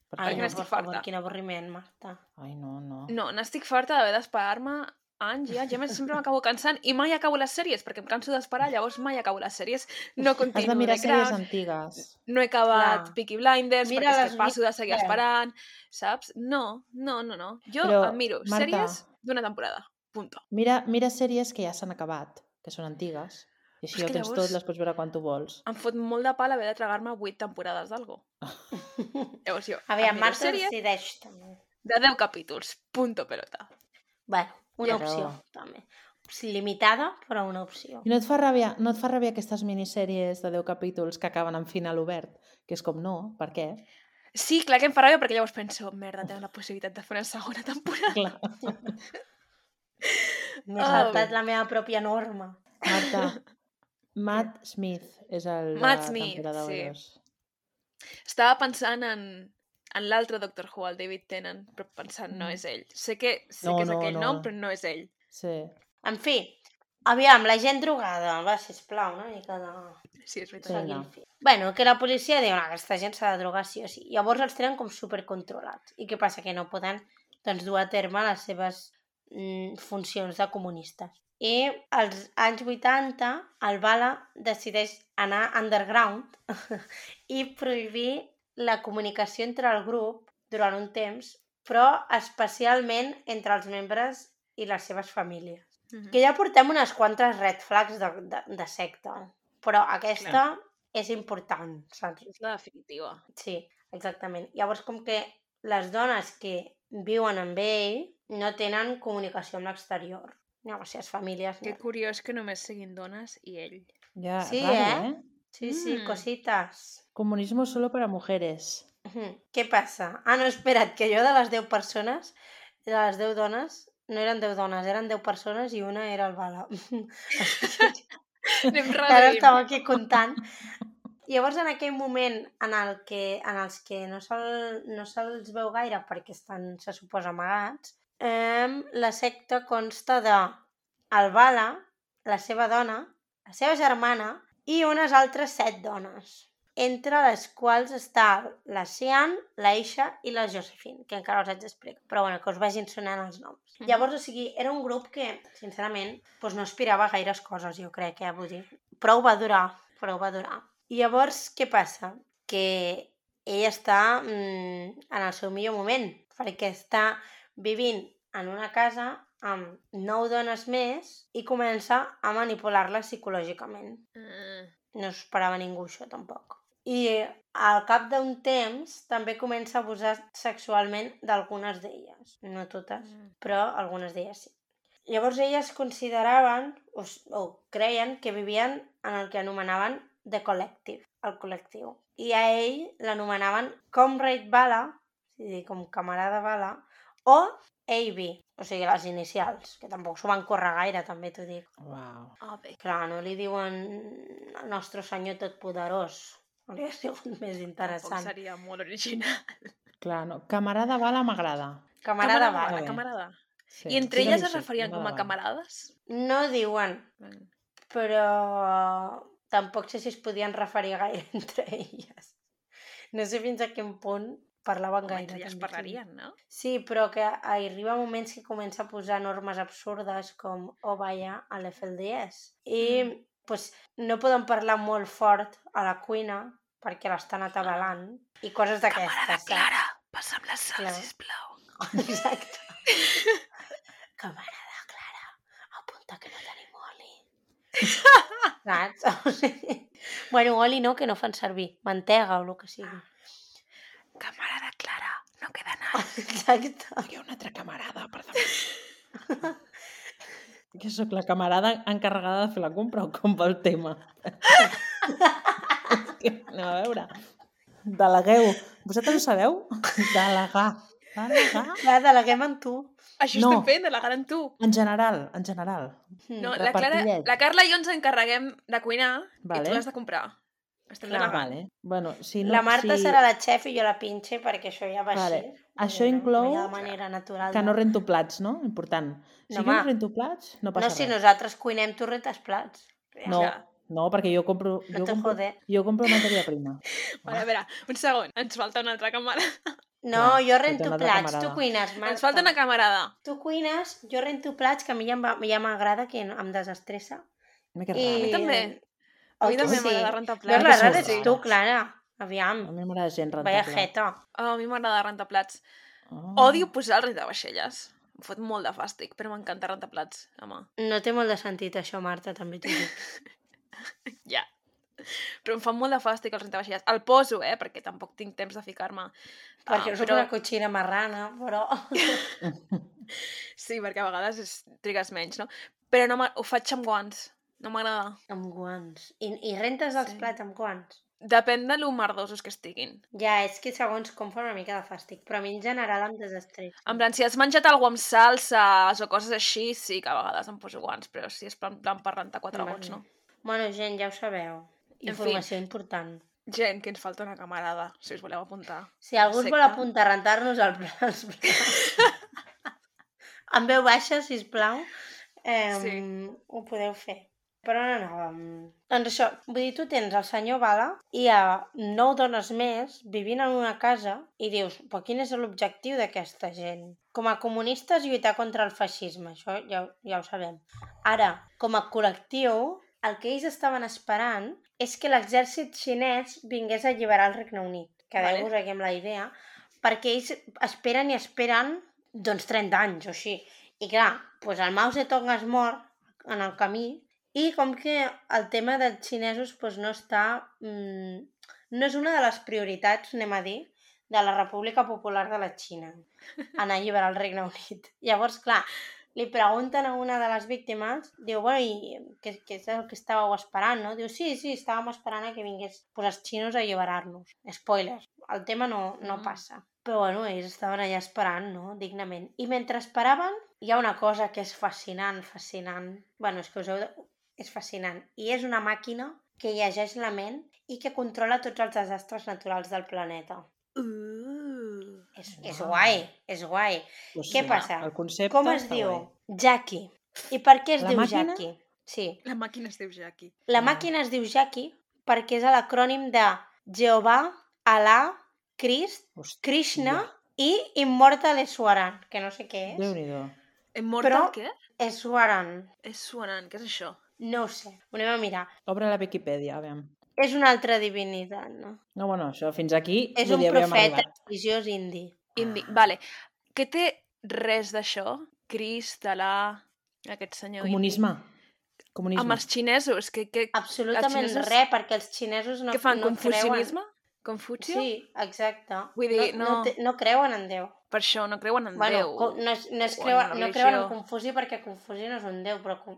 Per Ai, Perquè no, n'estic per favor, farta. quin avorriment, Marta. Ai, no, no. No, n'estic farta d'haver d'esperar-me anys i anys, i a més sempre m'acabo cansant i mai acabo les sèries, perquè em canso d'esperar, llavors mai acabo les sèries, no Has continuo de mirar sèries Crown, antigues. no he acabat Clar. Peaky Blinders, Mira perquè és que passo de seguir esperant, saps? No, no, no, no. Jo Però, em miro Marta- sèries d'una temporada, punto. Mira, mira sèries que ja s'han acabat, que són antigues. I així ho que tens tot, les pots veure quan tu vols. Em fot molt de pal haver de tragar-me 8 temporades d'algo. Llavors jo, em miro Marta decideix també. de 10 capítols, punto pelota. Bueno, una Ja opció, acaba. també. Sí, Limitada, però una opció. I no et fa ràbia, no et fa ràbia aquestes minissèries de 10 capítols que acaben amb final obert? Que és com, no, per què? Sí, clar que em fa ràbia perquè llavors penso, merda, tenen la possibilitat de fer una segona temporada. Clar. M'he Ah, saltat la meva pròpia norma. Marta, Matt Smith és el de Matt Smith, temporada sí. 2. Estava pensant en, en l'altre Doctor Who, el David Tennant, però pensant, no és ell. Sé que, sé No, que és no, aquell no. nom, però no és ell. Sí. En fi, aviam, la gent drogada, va, sisplau, una mica de... Sí, és veritat. Sí. fil. Bueno, que la policia diu, no, aquesta gent s'ha de drogar sí o sí. Llavors els tenen com supercontrolats. I què passa? Que no poden doncs, dur a terme les seves mm, funcions de comunistes. I als anys 80 el Bala decideix anar underground i prohibir la comunicació entre el grup durant un temps, però especialment entre els membres i les seves famílies. Mhm. Que ja portem unes quantes red flags de, de, de secta, però aquesta és important, saps? És la definitiva. Sí, exactament. Llavors, com que les dones que viuen amb ell no tenen comunicació amb l'exterior. Si les famílies... Que No. curiós que només siguin dones i ell. Ja, Sí, raro, eh? Sí, sí, Mm. cositas. Comunismo solo para mujeres. Què passa? Ah, no, espera't, que jo de les 10 persones, de les 10 dones, no eren 10 dones, eren 10 persones i una era el Bala. Anem Ara reduint. estava aquí comptant. Llavors, en aquell moment en el que, en els que no se'ls no se'ls veu gaire perquè estan, se suposa, amagats, eh, la secta consta de el Bala, la seva dona, la seva germana i unes altres set dones, entre les quals està la Sian, la Isha i la Josephine, que encara els haig d'explicar, però bueno, que us vagin sonant els noms. Mhm. Llavors, o sigui, era un grup que, sincerament, doncs no aspirava a gaires coses, jo crec, eh, vull dir. Prou va durar, prou va durar. I llavors, què passa? Que ell està mm, en el seu millor moment, perquè està vivint en una casa amb nou dones més i comença a manipular-les psicològicament. Ah, No esperava ningú, això, tampoc. I al cap d'un temps també comença a abusar sexualment d'algunes d'elles. No totes, mm. però algunes d'elles sí. Llavors elles consideraven o, o creien que vivien en el que anomenaven The Collective, el col·lectiu. I a ell l'anomenaven Comrade Bala, és a dir, com camarada Bala, o AB, o sigui, les inicials, que tampoc s'ho van córrer gaire, també t'ho dic. Uau. Ah, bé. Clar, no li diuen el nostre senyor totpoderós. Hauria sigut més Tampoc interessant. seria molt original. Clar, no. Camarada Bala m'agrada. Camarada Camarada, Bala. camarada. Sí. I entre Sí, elles sí, es sí, referien com a Bala. camarades? No diuen, però tampoc sé si es podien referir gaire entre elles. No sé fins a quin punt parlaven gaire. elles també, sí. parlarien, no? Sí, però que arriba moments que comença a posar normes absurdes com oh, vaya, a l'FLDS. I Mm. pues, no poden parlar molt fort a la cuina perquè l'estan atabalant i coses d'aquestes, saps? passa'm la sal, Clar. sisplau. Exacte. Camarada Clara, apunta que no tenim oli. Saps? O sigui, bueno, oli no, que no fan servir. Mantega o el que sigui. Camarada Clara, no queda nada. Exacte. Hi ha una altra camarada, per damunt. Que sóc la camarada encarregada de fer la compra o com va el tema? Anem a veure. Delegueu. Vosaltres ho sabeu? Delegar. Delegar? Ja, deleguem en tu. Això No. estem fent, delegar en tu. En general, en general. No, Mm, la, Clara, la Carla i jo ens encarreguem de cuinar i Vale. tu l'has de comprar. Estem Clar. delegant. Vale. Bueno, si no, La Marta si... serà la xef i jo la pinche perquè això ja va Vale. així. Això No, no, inclou No ha manera natural. Que de- no rento plats, no? Important. Si No, jo no rento plats, no No, passa si res. nosaltres cuinem, tu retes plats. No, Ja. no, perquè jo compro, No jo compro, jode. jo compro matèria prima. Vale, a veure, un segon. Ens falta una altra camarada. No, Clar, jo rento plats, tu camarada. cuines, Marta. Ens falta una camarada. Tu cuines, jo rento plats, que a mi ja va- ja m'agrada, que em desestressa. I... raro. mi també. Oh, A mi també sí. m'agrada rentar plats. la rara ets rares. tu, Clara. A Aviam. mi m'agrada gent rentar Vaya plats. jeta. Oh, a mi m'agrada rentar plats. Oh. Odio posar el rentavaixelles. Em fot molt de fàstic, però m'encanta rentar plats, home. No té molt de sentit això, Marta, també t'ho dic. Ja. Però em fa molt de fàstic el rentavaixelles. El poso, eh, perquè tampoc tinc temps de ficar-me. Perquè Ah, sóc però... una cotxina marrana, però... Sí, perquè a vegades és... trigues menys, no? Però no ho faig amb guants. No m'agrada. amb guants. I, I rentes els Sí. plats amb guants? Depèn de lo merdosos que estiguin. Ja, és que segons com fa una mica de fàstic, però a mi en general em desestressa. En plan, si has menjat alguna amb salses o coses així, sí que a vegades em poso guants, però si és plan, plan per rentar quatre Vale. gots, no? Bueno, gent, ja ho sabeu. En Informació important. Gent, que ens falta una camarada, si us voleu apuntar. Si algú es vol apuntar a rentar-nos el, els plats en veu baixa, sisplau, eh, Sí. ho podeu fer. Però on anàvem? Doncs això, vull dir, tu tens el senyor Bala i hi ha nou dones més vivint en una casa i dius, però quin és l'objectiu d'aquesta gent? Com a comunistes lluitar contra el feixisme, això ja, ja ho sabem. Ara, com a col·lectiu, el que ells estaven esperant és que l'exèrcit xinès vingués a alliberar el Regne Unit. Quedeu-vos Vale. aquí amb la idea. Perquè ells esperen i esperen doncs 30 anys o així. I clar, doncs el Mao Zedong es mor en el camí i com que el tema dels xinesos doncs no està... Mm, no és una de les prioritats, anem a dir, de la República Popular de la Xina, anar a alliberar el Regne Unit. Llavors, clar, li pregunten a una de les víctimes, diu, bueno, i què, què és el que estàveu esperant, no? Diu, sí, sí, estàvem esperant a que vingués pues, els xinos a alliberar-nos. Spoilers, el tema no, no Mm. passa. Però bueno, ells estaven allà esperant, no?, dignament. I mentre esperaven, hi ha una cosa que és fascinant, fascinant. bueno, és que us heu de... És fascinant. I és una màquina que llegeix la ment i que controla tots els desastres naturals del planeta. Uh. És, és Uau. guai, és guai. Pues Què sí, passa? El concepte Com es diu? guai. Jackie. I per què es La diu màquina? Jackie? Sí. La màquina es diu Jackie. La Ah. màquina es diu Jackie perquè és l'acrònim de Jehovà, Alà, Crist, Hòstia, Krishna i Immortal Eswaran, que no sé què és. Déu-n'hi-do. Immortal Però- què? Eswaran. És sonant, què és això? No ho sé, ho anem a mirar. Obre la Viquipèdia, aviam. És una altra divinitat, no? No, bueno, això fins aquí És un profeta religiós indi. Indi. Ah. Vale. Què té res d'això? Crist, Alà, aquest senyor Comunisme. indi? Comunisme. Amb els xinesos, que, que, Absolutament xinesos- res, perquè els xinesos no, què fan? no Confucianisme? creuen... Confucio? Sí, exacte. Vull dir, no, no- no, te- no creuen en Déu. Per això no creuen en bueno, Déu. no, es, no, es creuen, no creuen en. Confuci perquè Confuci no és un déu, però com,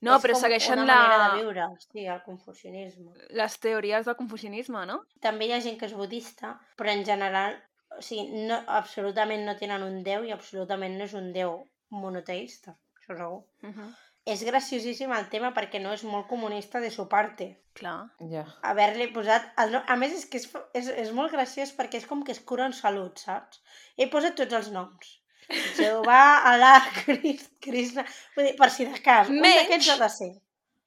No, és però com segueixen una la... manera de viure, sí, el confucianisme. les teories del confucianisme, no? També hi ha gent que és budista, però en general, o sigui, no, absolutament no tenen un déu i absolutament no és un déu monoteista, això segur. Uh -huh. És graciosíssim el tema perquè no és molt comunista de su parte. Clar. Ja. haver-li posat... El. A més, és que és, és, és molt graciós perquè és com que es cura en salut, saps? He posat tots els noms. Jehovà, Alà, Crist, Krishna... Vull dir, per si de cas, un Menys- d'aquests ha de ser.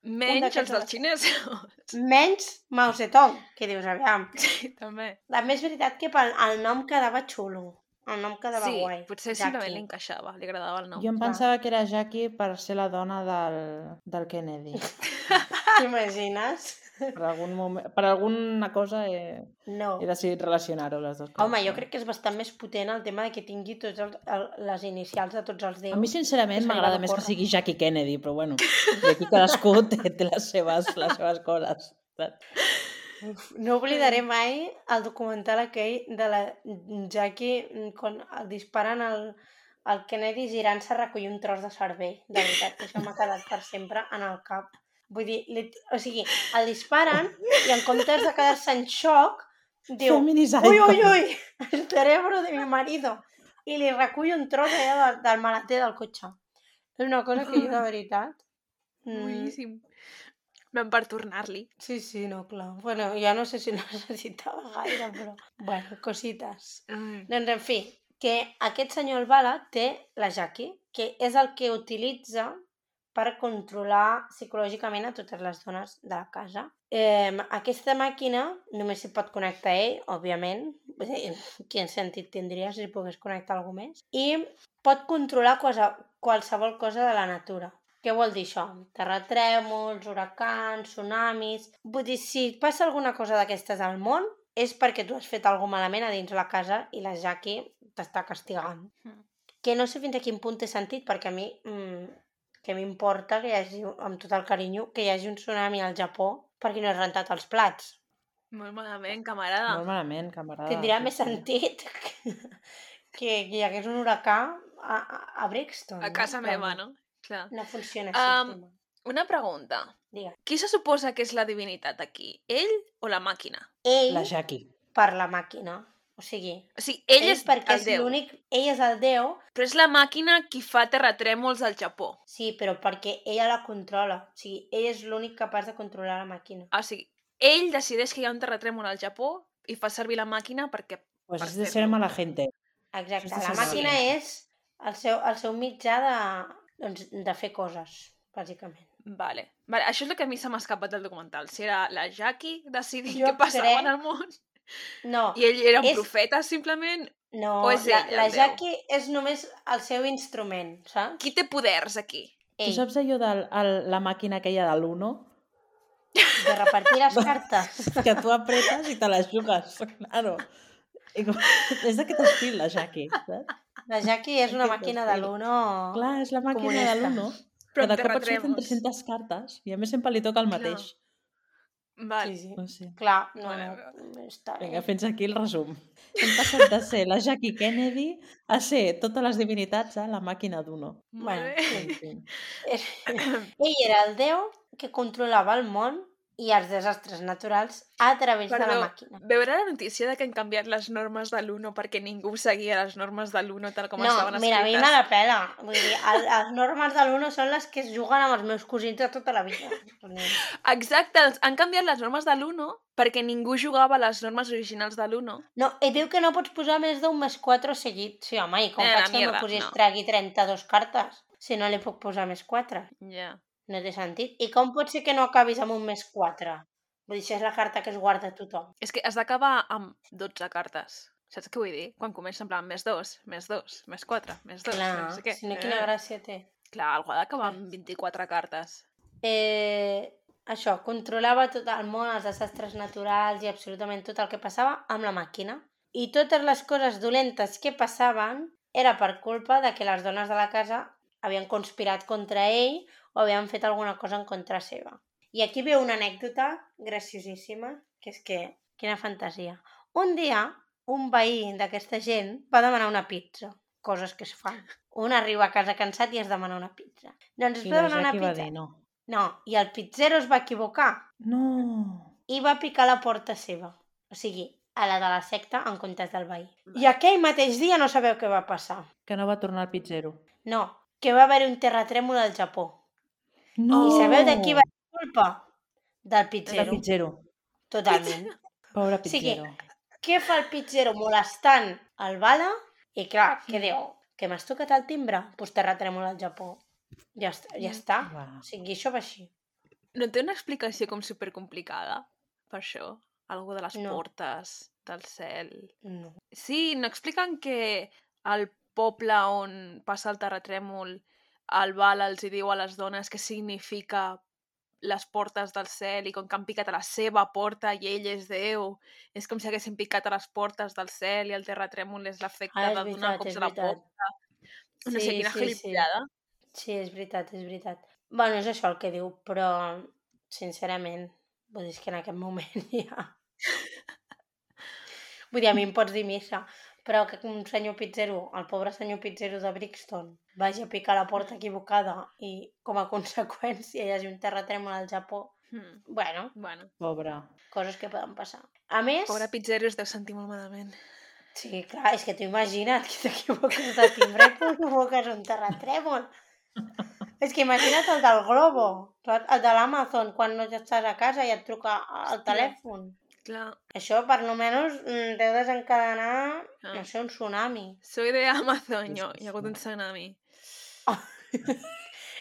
Menys els dels xinesos. Menys Mao Zedong, que dius, aviam. Sí, també. També és veritat que pel, el nom quedava xulo. El nom quedava Sí, guai. potser Jackie. simplement li encaixava, li agradava el nom. Jo em clar. pensava que era Jackie per ser la dona del, del Kennedy. T'imagines? Per, algun moment, per alguna cosa he, No. he decidit relacionar-ho les dues coses. Home, jo crec que és bastant més potent el tema de que tingui tots els, el, les inicials de tots els déus. A mi, sincerament, m'agrada més que sigui Jackie Kennedy, però bueno, i aquí cadascú té, té les, seves, les seves coses. No oblidaré mai el documental aquell de la Jackie mm, quan el disparen al, al Kennedy girant-se a recollir un tros de cervell. De veritat, que això m'ha quedat per sempre en el cap. Vull dir, li, o sigui, el disparen i en comptes de quedar-se en xoc, diu, ui, el ui, ui, el cerebro de mi marido. I li recull un tros allà del, del maleter del cotxe. És una cosa que jo, de veritat... mm, Boníssim. Vam per tornar-li. Sí, sí, no, clar. Bueno, ja no sé si no necessitava gaire, però... Bueno, cosites. Mm. Doncs, en fi, que aquest senyor el Bala té la Jackie, que és el que utilitza per controlar psicològicament a totes les dones de la casa. Eh, aquesta màquina només s'hi pot connectar ell, òbviament, quin sentit tindria si pogués connectar algú més? I pot controlar cosa, qualsevol cosa de la natura. Què vol dir això? Terratrèmols, huracans, tsunamis... Vull dir, si passa alguna cosa d'aquestes al món, és perquè tu has fet alguna malament a dins la casa i la Jackie t'està castigant. Mm. Que no sé fins a quin punt té sentit, perquè a mi mm, que m'importa que hi hagi, amb tot el carinyo, que hi hagi un tsunami al Japó perquè no he rentat els plats. Molt malament, camarada. Molt malament, camarada. Tindrà sí, més sí. sentit que, que hi hagués un huracà a, a, a Brixton. A casa Però meva, no? Clar. No funciona així. Um. Una pregunta. Digues. Qui se suposa que és la divinitat aquí? Ell o la màquina? Ell La Jackie. per la màquina. O sigui, O sigui, ell, és perquè el és l'únic... Ell és el déu, però és la màquina qui fa terratrèmols al Japó. sí, però perquè ella la controla. O sigui, ell és l'únic capaç de controlar la màquina. O sigui, ell decideix que hi ha un terratrèmol al Japó i fa servir la màquina perquè... Pues per és de ser mala gente. Exacte. És La màquina és el seu, el seu mitjà de, doncs, de fer coses, bàsicament. Vale. vale. Això és el que a mi se m'ha escapat del documental. Si era la Jackie decidint Jo què passava crec- en el món No, i ell era un És- profeta, simplement. no, O és la, ell, el la déu? Jackie és només el seu instrument, saps? Qui té poders aquí? Tu Ell, saps allò de la màquina aquella de l'Uno? de repartir les cartes. Que tu apretes i te les jugues, claro. I com... És d'aquest estil, la Jackie, saps? La Jackie és una màquina de l'Uno... Clar, és la màquina comunista. de l'Uno. Però de cop et surten terratrèmols. 300 cartes i a més sempre li toca el Clar. Val. Sí, sí. No sé. Clar, no, Vale, no, està bé. Vinga, fins aquí el resum. Hem passat de ser la Jackie Kennedy a ser totes les divinitats a la màquina d'Uno. Bueno. En fi. Ell era el déu que controlava el món i els desastres naturals a través de la Perdó, màquina. veure la notícia de que han canviat les normes de l'UNO perquè ningú seguia les normes de l'UNO tal com no, estaven mira, a mi escrites. me la pela. Vull dir, el, les normes de l'UNO són les que es juguen amb els meus cosins de tota la vida. Exacte, doncs han canviat les normes de l'UNO perquè ningú jugava les normes originals de l'UNO. No, i diu que no pots posar més d'un més 4 seguit. Sí, home, i com Eh, faig que cosí es no. tregui 32 cartes si no li puc posar més 4? Ja. No té sentit. I com pot ser que no acabis amb un més 4? Vull dir, això és la carta que es guarda tothom. És que has d'acabar amb 12 cartes. Saps què vull dir? Quan comença en plan més 2, més 2, més 4, més 2, Clar, no sé què. si no, quina Eh, gràcia té. Clar, algú ha d'acabar amb 24 cartes. Eh, això, controlava tot el món, els desastres naturals i absolutament tot el que passava amb la màquina. I totes les coses dolentes que passaven era per culpa de que les dones de la casa havien conspirat contra ell o havien fet alguna cosa en contra seva. I aquí ve una anècdota graciosíssima, que és que, quina fantasia. Un dia, un veí d'aquesta gent va demanar una pizza, coses que es fan. Un arriba a casa cansat i es demana una pizza. Doncs es va demanar una pizza. dir no. No, i el pizzero es va equivocar No. i va picar la porta seva. O sigui, a la de la secta en comptes del veí. I aquell mateix dia no sabeu què va passar. Que no va tornar al pizzero. No, que va haver un terratrèmol al Japó. No. I sabeu de qui va ser culpa? Del Del pizzero. pizzero. Totalment. Pobre O sigui, pizzero. Què fa el pizzero molestant el bala? I clar, què diu? Que m'has tocat el timbre? Doncs pues terratrèmol al Japó. Ja està. Ja està. Va. O sigui, això va així. No té una explicació com supercomplicada per això? Algo de les No. portes, del cel... No. Sí, no expliquen que al poble on passa el terratrèmol el Val els hi diu a les dones què significa les portes del cel i com que han picat a la seva porta i ell és Déu. És com si haguessin picat a les portes del cel i el terratrèmol és l'efecte Ah, és de donar veritat, cops a la veritat. porta. No sé, quina sí, gilipollada. Sí, és veritat, és veritat. Bueno, és això el que diu, però sincerament, vull dir que en aquest moment ja... Vull dir, a mi em pots dir missa, però que un senyor pizzero, el pobre senyor pizzero de Brixton, vagi a picar la porta equivocada i com a conseqüència hi hagi un terratrèmol al Japó, Hmm. bueno, Bueno, Pobre. coses que poden passar. A més, pobre pizzero es deu sentir molt malament. sí, clar, és que t'ho imagina't que t'equivoques de timbre i provoques un terratrèmol. És que imagina't el del Globo, el de l'Amazon, quan no estàs a casa i et truca al telèfon. Clar, Això, per lo menos, mm, deu desencadenar, Ah. no sé, un tsunami. soy de Amazon, jo. Hi ha hagut un tsunami.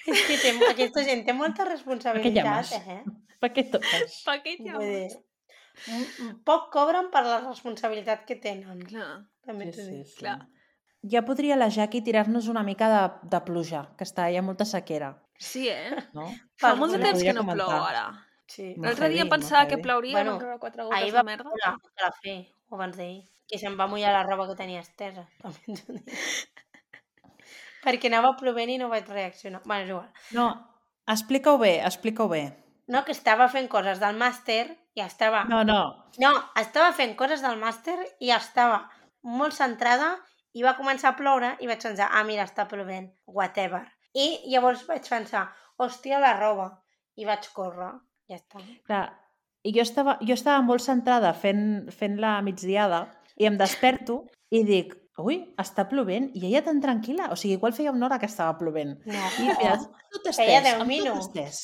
És que té, aquesta gent té molta responsabilitat, eh? Per què toques? Pa què llames? poc cobren per la responsabilitat que tenen. Clar, També Sí, t'ho sí, dic. sí. clar. Ja podria la Jackie tirar-nos una mica de, de pluja, que està, hi ha molta sequera, Sí, eh? no? Fa Per molt de temps que no plou comentar. ara. Sí. L'altre dia pensava que plauria, Bueno, van quatre gotes Ahir de va merda. ploure a Calafell, o abans d'ahir, que se'm va mullar la roba que tenia estesa. Perquè anava plovent i no vaig reaccionar. Bueno, és igual. No, explica-ho bé, explica-ho bé. No, que estava fent coses del màster i estava... No, no, No, estava fent coses del màster i estava molt centrada i va començar a ploure i vaig pensar, ah, mira, està plovent, whatever. I llavors vaig pensar, hòstia, la roba. I vaig córrer, ja està. clar, i jo estava, jo estava molt centrada fent, fent la migdiada i em desperto i dic, ui, està plovent, i ella tan tranquil·la, o sigui, igual feia una hora que estava plovent. No, I mira, tot estès, Feia deu amb tot minuts. estès.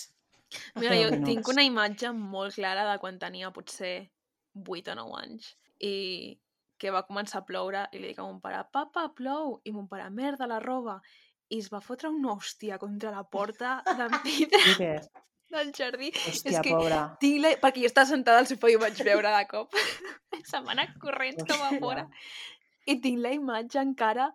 Mira, jo minuts. tinc una imatge molt clara de quan tenia potser 8 o 9 anys i que va començar a ploure i li dic a mon pare, papa, plou, i mon pare, merda, la roba. I es va fotre una hòstia contra la porta de vidre I què? Del jardí. Hòstia, que pobra. tinc la... Perquè jo estava sentada al sofà i ho vaig veure de cop. Se'm va anar corrents cap a fora. I tinc la imatge encara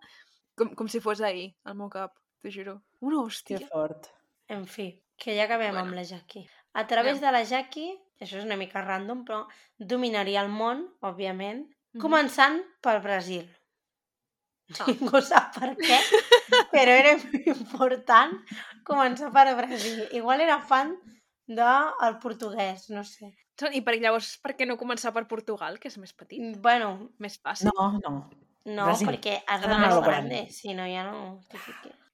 com, com si fos ahir, al meu cap, t'ho juro. Una Que hòstia. fort. En fi, que ja acabem Bueno. amb la Jackie. A través de la Jackie, això és una mica random, però dominaria el món, òbviament, Mhm. començant pel Brasil. Ningú sap per què, però era important començar per Brasil. Igual era fan del portuguès, no sé. I per llavors, per què no començar per Portugal, que és més petit, Bueno, més fàcil? No, no. no, Brasil. perquè has d'anar lo grande. si no ja no.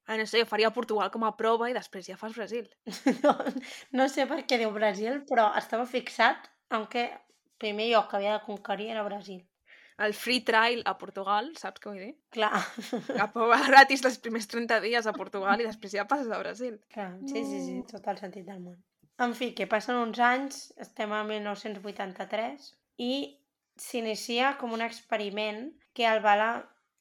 Ah, no sé, jo faria Portugal com a prova i després ja fas Brasil. No, no sé per què diu Brasil, però estava fixat en que el primer lloc que havia de conquerir era Brasil. El free trial a Portugal, saps què vull dir? Clar, La prova gratis els primers 30 dies a Portugal i després ja passes a Brasil. clar, sí, sí, sí, tot el sentit del món. En fi, que passen uns anys, estem a 1983, i s'inicia com un experiment que el Bala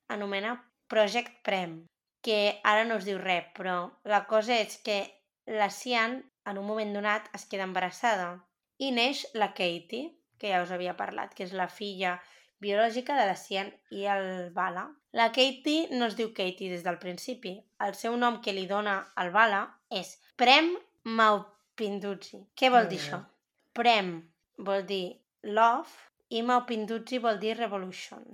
anomena Project Prem, que ara no es diu res, però la cosa és que la Cian, en un moment donat, es queda embarassada i neix la Katie, que ja us havia parlat, que és la filla biològica de la Cian i el Bala. La Katie no es diu Katie des del principi. El seu nom que li dona el Bala és Prem Maupinduzi. Què vol dir això? Prem vol dir love i Maupinduzi vol dir revolution.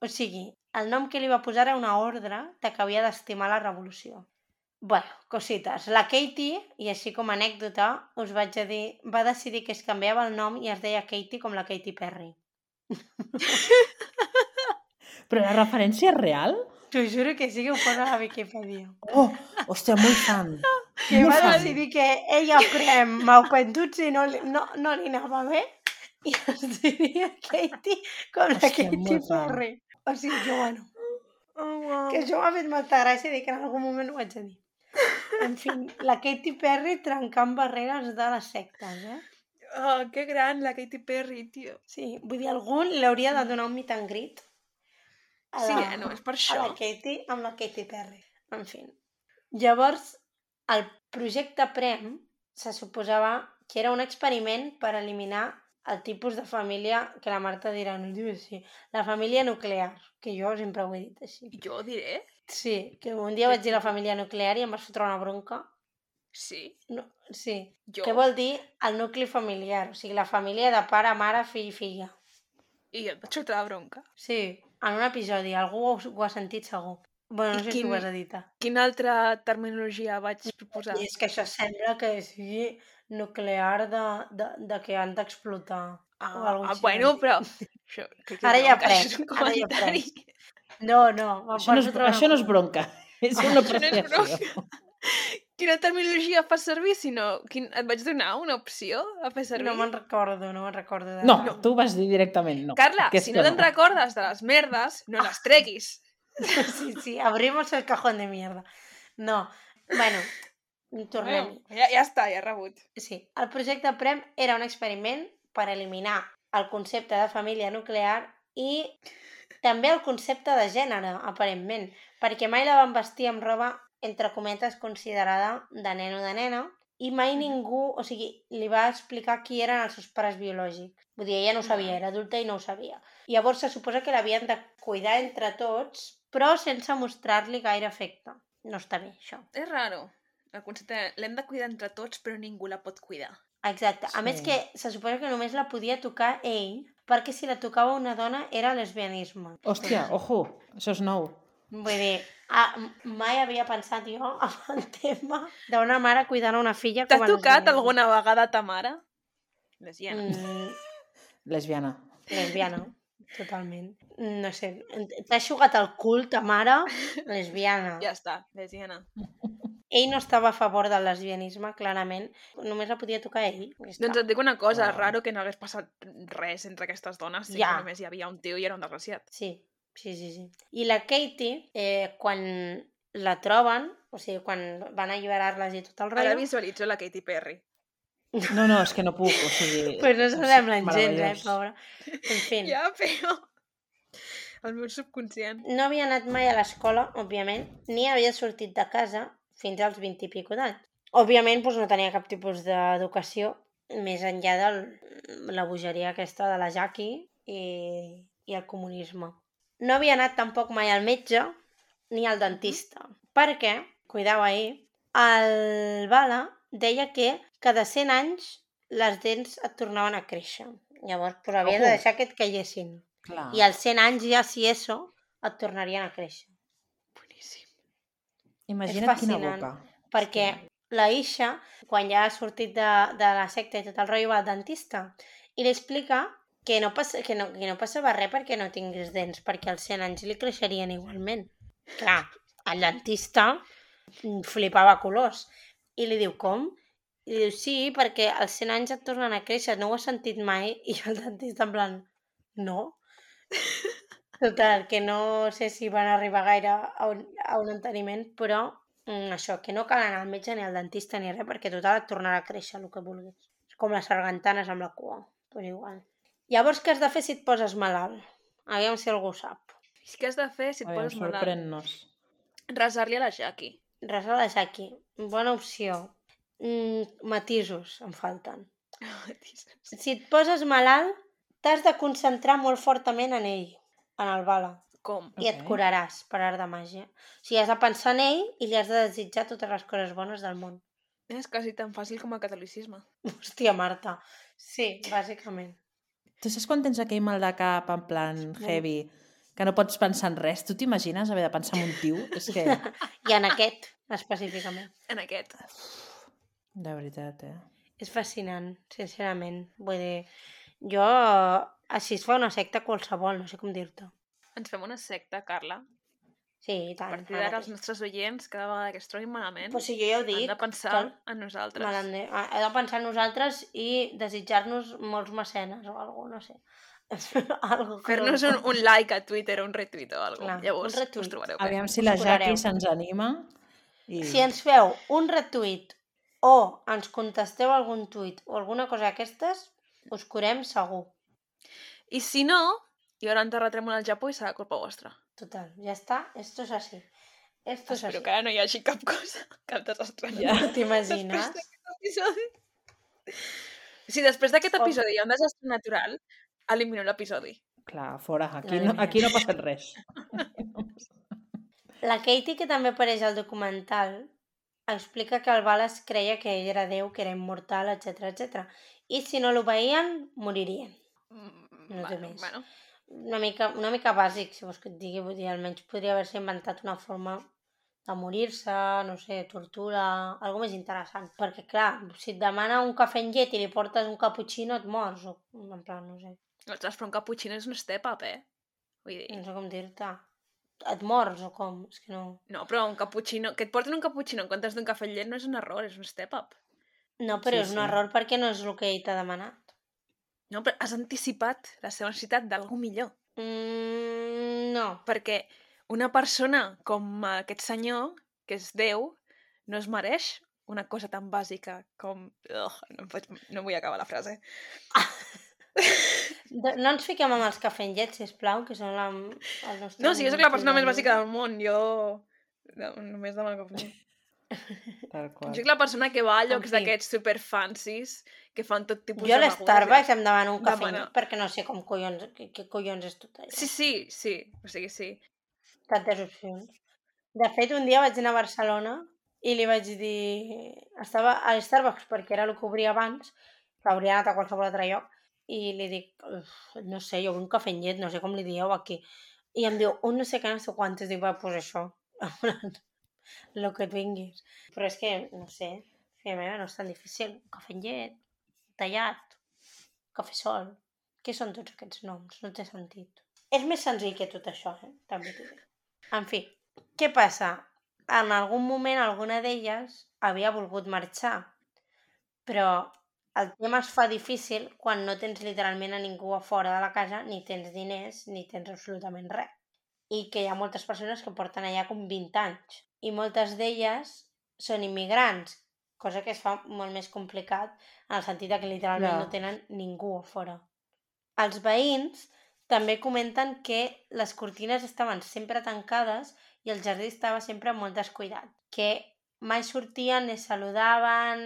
O sigui, el nom que li va posar era una ordre de que havia d'estimar la revolució. Bueno, cosites. La Katie, i així com a anècdota, us vaig a dir, va decidir que es canviava el nom i es deia Katie com la Katy Perry. Però la referència és real? T'ho juro que sí que ho posa a la Wikipedia. Oh, hòstia, molt fan. Que Molt va fan. decidir que ella prem Maupentuzzi no, li- no, no li anava bé i es diria Katie com la Hòstia, molt fan. Perry. O sigui que bueno, Oh, wow. que això m'ha fet molta gràcia i que en algun moment ho haig de dir. En fi, la Katy Perry trencant barreres de les sectes, eh? Oh, que gran, la Katy Perry, tio. Sí, vull dir, algú li hauria de donar un meet and greet a Sí, la, eh, no, és per a això. la Katy amb la Katy Perry. En fi. Llavors, el projecte Prem se suposava que era un experiment per eliminar el tipus de família que la Marta dirà, no diu així, la família nuclear, que jo sempre ho he dit així. Jo diré, Sí, que un dia vaig dir la família nuclear i em vas fotre una bronca. Sí. No, sí. Jo. Què vol dir el nucli familiar? O sigui, la família de pare, mare, fill i filla. I et vaig fotre la bronca. Sí, en un episodi. Algú ho, ho ha sentit segur. Bueno, no I sé si quin- ho has editar. Quina altra terminologia vaig proposar? I és que això sembla que sigui nuclear de, de, de que han d'explotar. Ah, ah, bueno, però... Això, que, que Ara ja après, ara ja comentari. No, no. Això no és, vas això no és bronca. és una Això no és apreciació. Quina terminologia fas servir, si no... Quin... Et vaig donar una opció a fer servir? No me'n recordo, no me'n recordo. De No, tu vas dir directament no. Carla, si no te'n recordes de les merdes, no les treguis. Sí, sí, abrimos el cajón de mierda. No, bueno, tornem Bueno, ja, ja està, ja rebut. Sí, el projecte Prem era un experiment per eliminar el concepte de família nuclear i també el concepte de gènere, aparentment, perquè mai la van vestir amb roba, entre cometes, considerada de nen o de nena, i mai ningú, o sigui, li va explicar qui eren els seus pares biològics. Vull dir, ella no ho sabia, era adulta i no ho sabia. Llavors se suposa que l'havien de cuidar entre tots, però sense mostrar-li gaire afecte. No està bé, això. És raro. El concepte l'hem de cuidar entre tots, però ningú la pot cuidar. Exacte. A Sí. més que se suposa que només la podia tocar ell, perquè si la tocava una dona era lesbianisme. Hòstia, ojo, això és nou. Vull dir, ah, m- mai havia pensat jo en el tema d'una mare cuidant una filla T'ha com a tocat alguna vegada ta mare? Lesbiana. Mm, Lesbiana. lesbiana, totalment. No sé, t'ha xugat el cul ta mare, lesbiana. Ja està, lesbiana. Ell no estava a favor del lesbianisme, clarament. Només la podia tocar ell. ja està. Doncs et dic una cosa, Ah. és raro que no hagués passat res entre aquestes dones si Ja. només hi havia un tio i era un desgraciat. Sí, sí, sí, sí. I la Katie, eh, quan la troben, o sigui, quan van alliberar-les i tot el Ara rotllo, visualitzo la Katy Perry. No, no, és que no puc, o sigui... pues no s'assemblen gens, eh, pobra. En fi, Ja, però... El meu subconscient. no havia anat mai a l'escola, òbviament, ni havia sortit de casa fins als 20 i pico d'anys. Òbviament, doncs, no tenia cap tipus d'educació més enllà de la bogeria aquesta de la Jackie i, i el comunisme. No havia anat tampoc mai al metge ni al dentista, perquè, cuidau ahir, el Bala deia que cada 100 anys les dents et tornaven a créixer. Llavors, doncs, havies de deixar que et caiguessin. Clar. I als 100 anys ja, si eso, et tornarien a créixer. Boníssim. Imagina't quina boca. Perquè la Isha, quan ja ha sortit de, de la secta i tot el rotllo, va al dentista i li explica que no, passa, que, no, que no passava res perquè no tingués dents, perquè als 100 anys li creixerien igualment. Clar, el dentista flipava colors. I li diu, com? I diu, sí, perquè als 100 anys et tornen a créixer, no ho has sentit mai? I el dentista en plan, no. Total, que no sé si van arribar gaire a un, a un enteniment, però mm, això, que no cal anar al metge ni al dentista ni res, perquè total et tornarà a créixer el que vulguis. És com les sargantanes amb la cua, pues igual. Llavors, què has de fer si et poses malalt? Aviam si algú ho sap. Què has de fer si et Aviam, poses malalt? sorprèn-nos. Resar-li a la Jackie. Resar la Jackie, bona opció. Mm, matisos em falten. Si et poses malalt, t'has de concentrar molt fortament en ell, en el bala, Com? i et Ok. curaràs per art de màgia. O sigui, has de pensar en ell i li has de desitjar totes les coses bones del món. És quasi tan fàcil com el catolicisme. Hòstia, Marta. Sí, bàsicament. Tu saps quan tens aquell mal de cap en plan heavy, que no pots pensar en res? Tu t'imagines haver de pensar en un tio? És que, I en aquest, específicament. En aquest. de veritat, eh? És fascinant, sincerament. Vull dir, jo... Així es fa una secta qualsevol, no sé com dir-te. Ens fem una secta, Carla. Sí, i A tant. partir d'ara els nostres oients, cada vegada que es trobin malament, Pues si jo ja ho han dic, de pensar que- en nosaltres. Me l'han de... De pensar en nosaltres i desitjar-nos molts mecenes o alguna no sé. Fer-nos no- un, un like a Twitter o un retweet o alguna cosa. Llavors un retweet. us trobareu bé. Aviam si la. Jackie se'ns anima. I... Si ens feu un retweet o ens contesteu algun tuit o alguna cosa d'aquestes, us curem segur. I si no, hi haurà un terratrèmol al Japó i serà culpa vostra. Total, ja està. Esto es así. Esto es Espero así. que ara no hi hagi cap cosa, cap desastre. Ja. T'imagines? Després d'aquest episodi... Si després d'aquest episodi hi ha un desastre natural, elimino l'episodi. Clar, fora. Aquí no, aquí no ha passat res. La Katie, que també apareix al documental, explica que el Balas creia que ell era Déu, que era immortal, etc etc. I si no l'obeïen, moririen. Mm, No té bueno, més. Bueno, Una mica, una mica bàsic, si vols que et digui. Vull dir, almenys podria haver-se inventat una forma de morir-se, no sé, tortura, algo més interessant. Perquè, clar, si et demana un cafè amb llet i li portes un cappuccino, et mors. O, en plan, no sé, ostres, però un cappuccino és un step-up, eh? Vull dir, no sé com dir-te. Et mors o com? És que no... no, però un cappuccino... Que et porten un cappuccino en comptes d'un cafè amb llet no és un error, és un step-up. No, però Sí, és un sí. error perquè no és el que ell t'ha demanat. No, però has anticipat la seva necessitat d'algú millor. Mm, no. Perquè una persona com aquest senyor, que és Déu, no es mereix una cosa tan bàsica com... Ugh, no, em faig... no vull acabar la frase. De, no ens fiquem amb els cafè amb llet, sisplau, que són la, el nostre... No, si jo sóc la persona més bàsica del món, jo... No, només demano cafè. Tal qual. Jo soc la persona que va a llocs d'aquests super fancies que fan tot tipus Jo a de l'Starbucks begudes. em demano un cafè Demana. perquè no sé com collons, què, què collons és tot allò. Sí, sí, sí. O sigui, sí. Tantes opcions. De fet, un dia vaig anar a Barcelona i li vaig dir... Estava a l'Starbucks perquè era el que obria abans, que hauria anat a qualsevol altre lloc, i li dic, "Uf, no sé, jo vull un cafè llet, no sé com li dieu aquí. I em diu, un no sé què, no sé quantes, dic, va, pues això, el que et vinguis. Però és que, no sé, filla meva, no és tan difícil. Un cafè amb llet, tallat, cafè sol... Què són tots aquests noms? No té sentit. És més senzill que tot això, eh? També t'ho dic. En fi, què passa? En algun moment alguna d'elles havia volgut marxar, però el tema es fa difícil quan no tens literalment a ningú a fora de la casa, ni tens diners, ni tens absolutament res. I que hi ha moltes persones que porten allà com 20 anys. I moltes d'elles són immigrants, cosa que es fa molt més complicat en el sentit que literalment Clar. no tenen ningú a fora. Els veïns també comenten que les cortines estaven sempre tancades i el jardí estava sempre molt descuidat, que mai sortien ni saludaven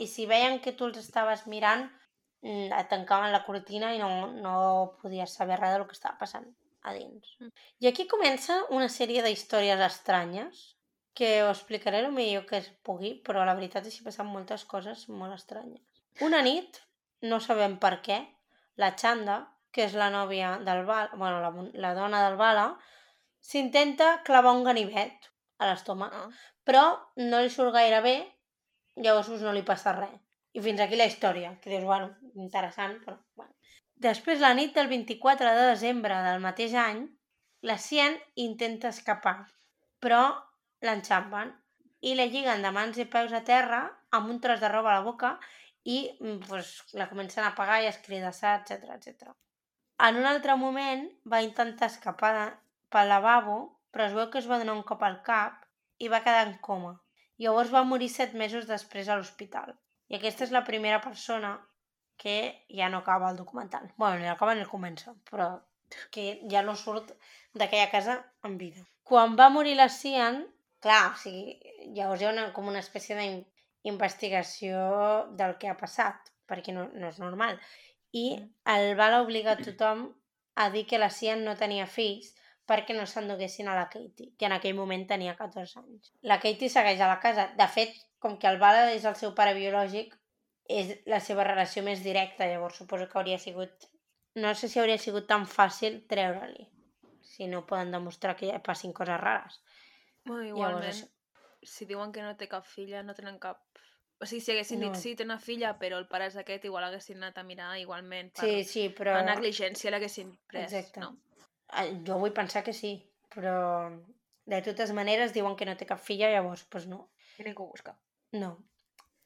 i si veien que tu els estaves mirant mm, et tancaven la cortina i no, no podies saber res del que estava passant a dins. Mm. I aquí comença una sèrie d'històries estranyes que ho explicaré el millor que es pugui, però la veritat és que passen moltes coses molt estranyes. Una nit, no sabem per què, la Xanda, que és la nòvia del Bala, bueno, la, la dona del Bala, s'intenta clavar un ganivet a l'estómac, Ah. però no li surt gaire bé, llavors no li passa res. I fins aquí la història, que dius, bueno, interessant, però... Bueno. Després, la nit del 24 de desembre del mateix any, la Cien intenta escapar, però l'enxampen i la lliguen de mans i peus a terra amb un tros de roba a la boca i mm, pues, la comencen a pagar i a escridassar, etc etc. En un altre moment va intentar escapar de, pel lavabo, però es veu que es va donar un cop al cap i va quedar en coma. Llavors va morir set mesos després a l'hospital. I aquesta és la primera persona que ja no acaba el documental. bueno, ni acaba ni el comença, però que ja no surt d'aquella casa en vida. Quan va morir la Cian, clar, o sigui, llavors hi ha una, com una espècie d'investigació del que ha passat, perquè no, no és normal. I el Bala obliga a tothom a dir que la Cian no tenia fills perquè no s'enduguessin a la Katie, que en aquell moment tenia 14 anys. La Katie segueix a la casa. De fet, com que el Bala és el seu pare biològic, és la seva relació més directa, llavors suposo que hauria sigut... No sé si hauria sigut tan fàcil treure-li, si no poden demostrar que passin coses rares. Bueno, Llavors, igualment, això. si diuen que no té cap filla, no tenen cap... O sigui, si haguessin No. dit sí, té una filla, però el pare és aquest, igual haguessin anat a mirar igualment. Per, Sí, sí, però... per negligència l'haguessin pres, Exacte. no? Eh, Jo vull pensar que sí, però de totes maneres diuen que no té cap filla, llavors, doncs no. I ningú busca. No.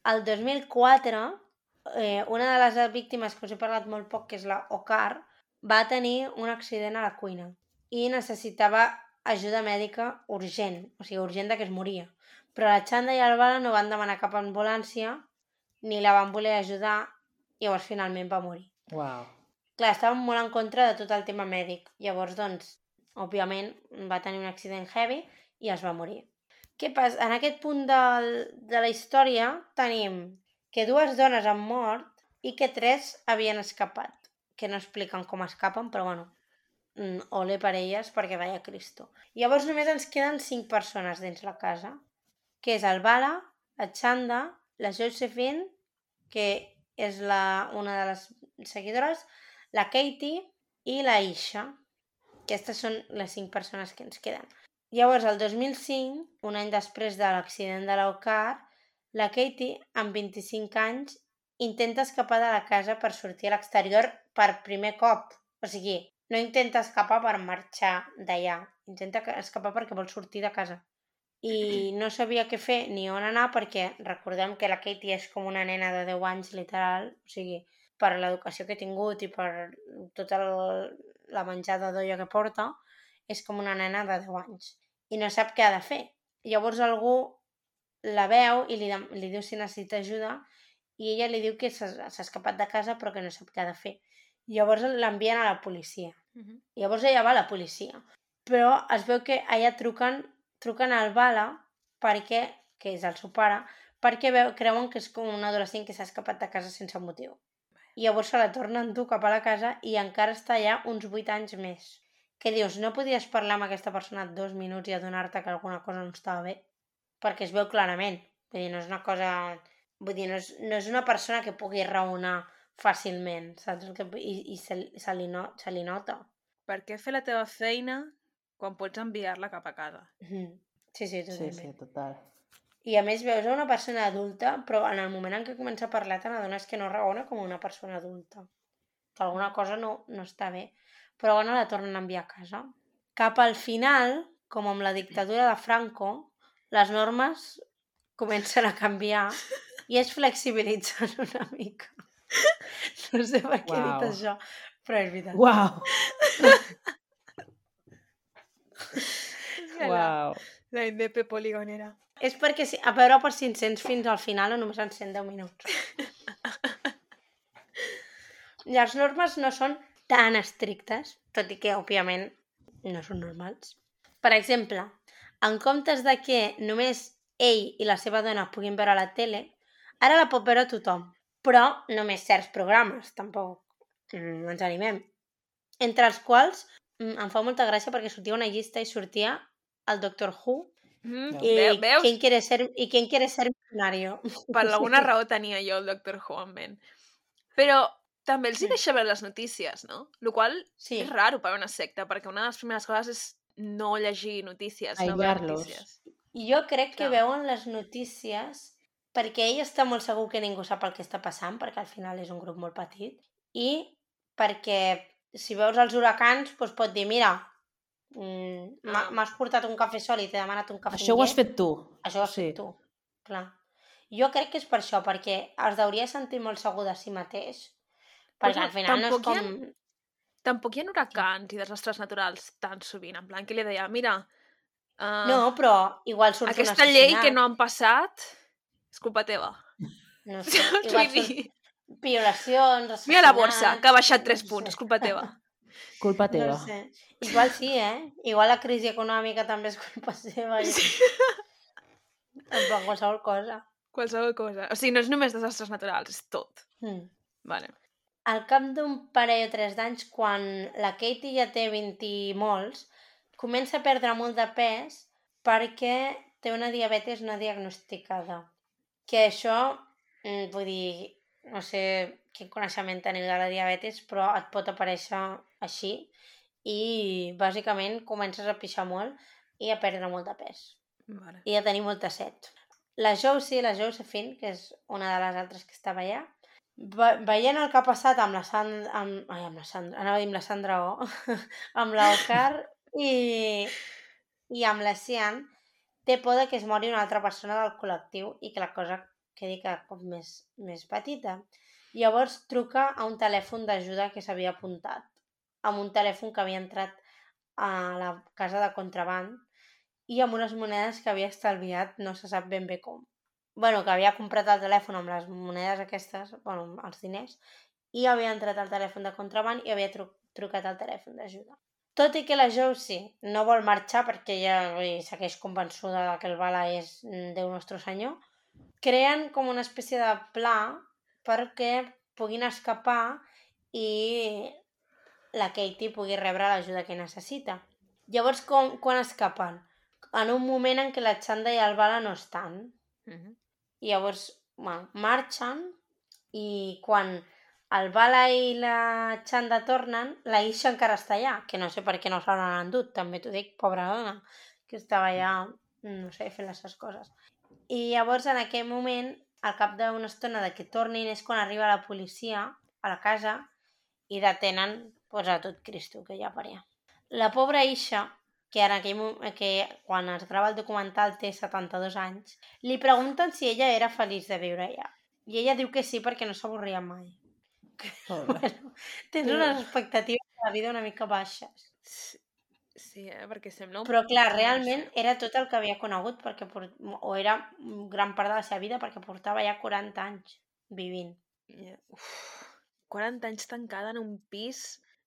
El 2004, eh, una de les víctimes que us he parlat molt poc, que és la Ocar, va tenir un accident a la cuina i necessitava ajuda mèdica urgent, o sigui, urgent de que es moria. Però la Xanda i el Bala no van demanar cap ambulància ni la van voler ajudar i llavors finalment va morir. Uau. Clar, estàvem molt en contra de tot el tema mèdic. Llavors, doncs, òbviament, va tenir un accident heavy i es va morir. Què passa? En aquest punt del, de la història tenim que dues dones han mort i que tres havien escapat. Que no expliquen com escapen, però bueno, ole per elles perquè vaya Cristo. Llavors només ens queden cinc persones dins la casa, que és el Bala, la Xanda, la Josephine, que és la, una de les seguidores, la Katie i la Isha. Aquestes són les cinc persones que ens queden. Llavors, el 2005, un any després de l'accident de l'Ocar, la Katie, amb 25 anys, intenta escapar de la casa per sortir a l'exterior per primer cop. O sigui, no intenta escapar per marxar d'allà. Intenta escapar perquè vol sortir de casa. I no sabia què fer ni on anar perquè recordem que la Katie és com una nena de 10 anys, literal. O sigui, per l'educació que he tingut i per tota el, la menjada d'olla que porta, és com una nena de 10 anys. I no sap què ha de fer. Llavors algú la veu i li, li diu si necessita ajuda i ella li diu que s'ha escapat de casa però que no sap què ha de fer. Llavors l'envien a la policia. Uh -huh. Llavors ella va a la policia. Però es veu que allà truquen, truquen al Bala perquè que és el seu pare, perquè veu, creuen que és com un adolescent que s'ha escapat de casa sense motiu. I llavors se la torna a endur cap a la casa i encara està allà uns 8 anys més. Què dius? No podies parlar amb aquesta persona dos minuts i adonar-te que alguna cosa no estava bé? Perquè es veu clarament. Vull dir, no és una cosa... Vull dir, no és, no és una persona que pugui raonar fàcilment, saps? El que... I, i se, se, li no, se li nota. Per què fer la teva feina quan pots enviar-la cap a casa? Mhm. Sí, sí, Sí, totalment. sí, total. I a més veus una persona adulta, però en el moment en què comença a parlar te n'adones que no raona com una persona adulta. Que alguna cosa no, no està bé. Però bueno, la tornen a enviar a casa. Cap al final, com amb la dictadura de Franco, les normes comencen a canviar i es flexibilitzen una mica. No sé per què he Uau. dit això, però és veritat. Uau, La, uau. la indepe poligonera. És perquè si, a veure per si encens fins al final o només encén 10 minuts. Les normes no són tan estrictes, tot i que, òbviament, no són normals. Per exemple, en comptes de que només ell i la seva dona puguin veure la tele, ara la pot veure tothom, però només certs programes, tampoc mm, ens animem. Entre els quals mm, em fa molta gràcia perquè sortia una llista i sortia el Doctor Who Mm, i Ve- veus? quién quiere ser y quién quiere ser millonario. Per alguna raó tenia jo el Doctor Who en ment. Però també els hi deixa veure les notícies, no? Lo qual Sí. és raro per una secta, perquè una de les primeres coses és no llegir notícies, no veure notícies. I jo crec que Clar. veuen les notícies perquè ell està molt segur que ningú sap el que està passant, perquè al final és un grup molt petit, i perquè si veus els huracans, doncs pot dir, mira, mm, Ah. m'has portat un cafè sol i t'he demanat un cafè Això ho has fet tu. Això ho has sí. fet tu. Clar. Jo crec que és per això, perquè es deuria sentir molt segur de si mateix, perquè al final no és com... ha- Tampoc hi ha huracans i desastres naturals tan sovint, en plan que li deia, mira, uh, No, però igual surt aquesta llei que no han passat és culpa teva. No sé, Saps igual vull dir? violacions, Mira la borsa, que ha baixat assassinats, 3 no punts, sé. és culpa teva. Culpa teva. No sé. Igual sí, eh? Igual la crisi econòmica també és culpa seva. I... En plan, qualsevol cosa. Qualsevol cosa. O sigui, no és només desastres naturals, és tot. Mm. Vale. Al cap d'un parell o tres d'anys, quan la Katie ja té 20 i molts, comença a perdre molt de pes perquè té una diabetes no diagnosticada. Que això, mm, vull dir, no sé quin coneixement teniu de la diabetes, però et pot aparèixer així i bàsicament comences a pixar molt i a perdre molt de pes vale. i a tenir molta set. La Josie, la Josephine, que és una de les altres que estava allà, ve veient el que ha passat amb la Sandra, amb, ai, amb la Sandra, anava a dir amb la Sandra O, amb la Ocar i, i amb la Cian, té por de que es mori una altra persona del col·lectiu i que la cosa quedi cada cop més, més petita. Llavors truca a un telèfon d'ajuda que s'havia apuntat, amb un telèfon que havia entrat a la casa de contraband i amb unes monedes que havia estalviat no se sap ben bé com. bueno, que havia comprat el telèfon amb les monedes aquestes, bueno, els diners, i havia entrat al telèfon de contraband i havia tru trucat al telèfon d'ajuda. Tot i que la Josie no vol marxar perquè dir, segueix convençuda que el bala és mm, Déu Nostre Senyor, creen com una espècie de pla perquè puguin escapar i la Katie pugui rebre l'ajuda que necessita. Llavors, com, quan escapen? En un moment en què la Xanda i el Bala no estan. Mhm. I llavors, bueno, marxen i quan el Bala i la Xanda tornen, la Isha encara està allà, que no sé per què no se l'han endut, també t'ho dic, pobra dona, que estava allà, no sé, fent les seves coses. I llavors, en aquell moment, al cap d'una estona de que tornin, és quan arriba la policia a la casa i detenen pues, a tot Cristo que per allà. La pobra Isha, que, en aquell, mo- que quan es grava el documental té 72 anys, li pregunten si ella era feliç de viure allà. I ella diu que sí perquè no s'avorria mai. Pobra. Bueno, tens unes expectatives de la vida una mica baixes. Sí, sí, eh? perquè sembla un... Però clar, realment era tot el que havia conegut perquè por... o era gran part de la seva vida perquè portava ja 40 anys vivint. Ja, Uf, 40 anys tancada en un pis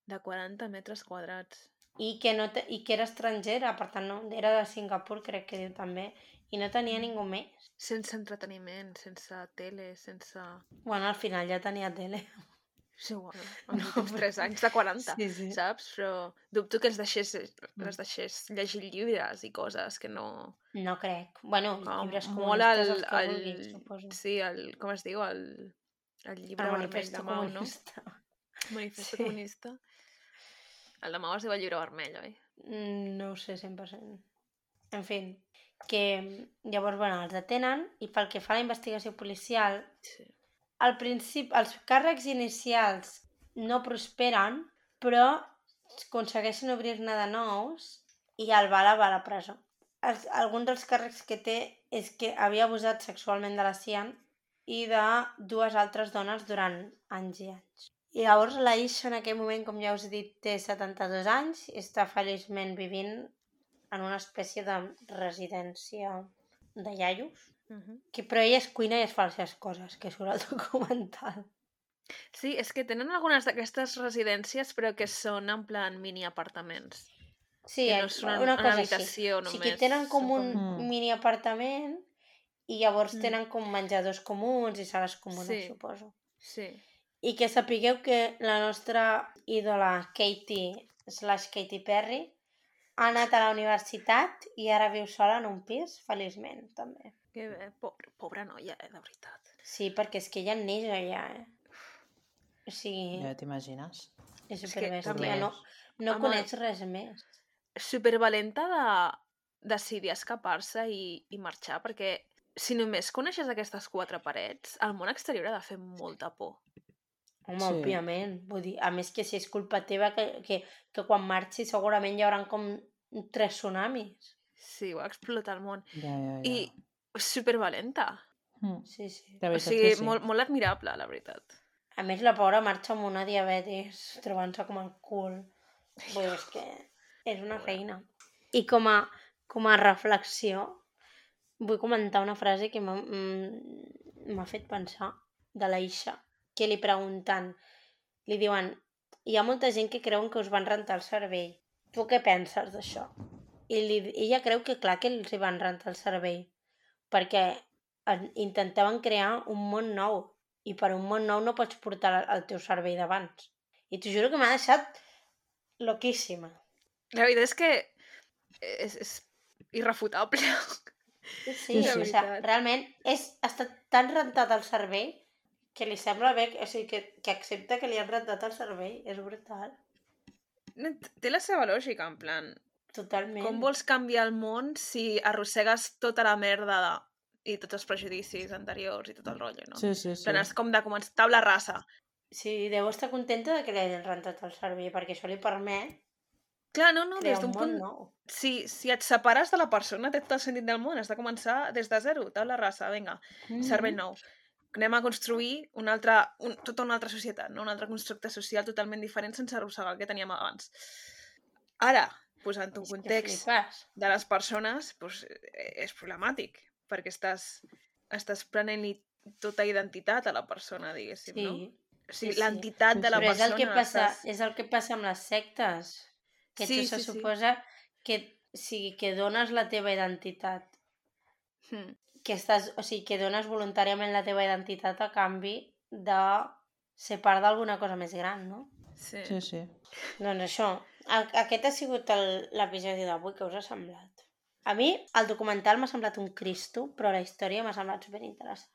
de 40 metres quadrats. i que, no te, i que era estrangera, per tant, no, era de Singapur, crec que diu també, i no tenia ningú més. Sense entreteniment, sense tele, sense... Bueno, al final ja tenia tele. Sí, bueno, els últims 3 anys de 40, Sí, sí. saps? Però dubto que els deixés, les deixés llegir llibres i coses que no... No crec. Bueno, Ah, llibres molt comunistes el, els que el, vulguis, suposo. sí, el, com es diu, el, el llibre El vermell de Mao, no? Manifesto Sí. comunista. El de Mao es diu el llibre vermell, oi? Mm, No ho sé 100%. En fi, que llavors, bueno, els detenen i pel que fa a la investigació policial, Sí. Al principi, els càrrecs inicials no prosperen, però aconsegueixen obrir-ne de nous i el Bala va a la presó. Els, alguns dels càrrecs que té és que havia abusat sexualment de la Cian i de dues altres dones durant anys i anys. I llavors la Isha en aquell moment, com ja us he dit, té 72 anys i està feliçment vivint en una espècie de residència de iaios. Uh -huh. Que, però ella és cuina i es fa les seves coses, que surt al documental. Sí, és que tenen algunes d'aquestes residències, però que són en plan mini apartaments. Sí, Que no és una- una, una cosa habitació així. Sí, que només, tenen com un. Mm. mini apartament i llavors Mm. tenen com menjadors comuns i sales comunes, Sí. suposo. Sí. I que sapigueu que la nostra ídola Katy, slash Katy Perry, ha anat a la universitat i ara viu sola en un pis, feliçment, també. Que bé, pobra, pobra noia, eh, de veritat. Sí, perquè és que ella neix allà, eh? O sigui, Ja t'imagines. és que superbèstia. també- No, no Home, coneix res més. Supervalenta de decidir escapar-se i, i marxar, perquè si només coneixes aquestes quatre parets, el món exterior ha de fer molta por. Home, Sí. òbviament. Vull dir, a més que si és culpa teva, que, que, que quan marxi segurament hi haurà com tres tsunamis. Sí, va explotar el món. Ja, ja, ja. I supervalenta. Mm. Sí, sí. O sigui, sí. molt, molt admirable, la veritat. A més, la pobra marxa amb una diabetis, trobant-se com el cul. Vull dir, és que és una reina. I com a, com a reflexió, vull comentar una frase que m'ha mm, m'ha fet pensar de la Isha, que li pregunten, li diuen, hi ha molta gent que creuen que us van rentar el cervell. Tu què penses d'això? I li, ella creu que clar que els hi van rentar el cervell, perquè en- intentaven crear un món nou i per un món nou no pots portar el- teu cervell d'abans. I t'ho juro que m'ha deixat loquíssima. La veritat és que és, és irrefutable. Sí, Sí, sí, o sigui, realment és, ha estat tan rentat el cervell que li sembla bé, o sigui, que, que accepta que li han rentat el cervell. És brutal. Té la seva lògica, en plan, Totalment. com vols canviar el món si arrossegues tota la merda de... i tots els prejudicis anteriors i tot el rotllo, no? Sí, sí, sí. És com de començar tabla rasa. Sí, deu estar contenta de que li hagin rentat el cervell, perquè això li permet Clar, no, no, des un d'un punt... nou. Si, si et separes de la persona, té tot el sentit del món. Has de començar des de zero, tabla rasa, vinga, Mm. cervell nou. Anem a construir una altra, un, tota una altra societat, no? un altre constructe social totalment diferent sense arrossegar el que teníem abans. Ara, posant un És context de les persones doncs, eh, és problemàtic, perquè estàs, estàs prenent-li tota identitat a la persona, diguéssim, Sí. no? O sigui, sí. l'entitat Sí, de la sí. Però és persona... el, que passa, l'estàs- és el que passa amb les sectes. Que Sí, tu se sí, sí. suposa que, o sigui, que dones la teva identitat. Hmm. Que estàs, o sigui, que dones voluntàriament la teva identitat a canvi de ser part d'alguna cosa més gran, no? Sí. Sí, sí. Doncs això, aquest ha sigut l'episodi d'avui que us ha semblat. A mi el documental m'ha semblat un cristo, però la història m'ha semblat superinteressant.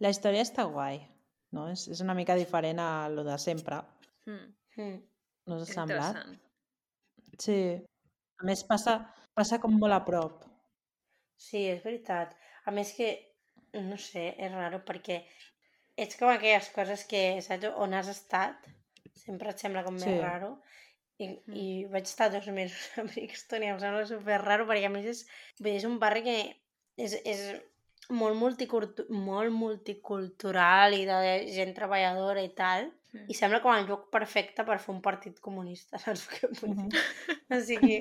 La història està guai, no? És, és una mica diferent a lo de sempre. Hmm. Mm. No És s'ha semblat? Sí. A més, passa, passa com molt a prop. Sí, és veritat. A més que, no sé, és raro perquè ets com aquelles coses que, saps, on has estat, sempre et sembla com Sí. més raro. I, Mm. I vaig estar dos mesos a Brixton i em sembla super raro perquè a més és, dir, és un barri que és, és molt, multicultu molt multicultural i de gent treballadora i tal. Mm. I sembla com el lloc perfecte per fer un partit comunista, saps què vull dir? Mhm. O sigui,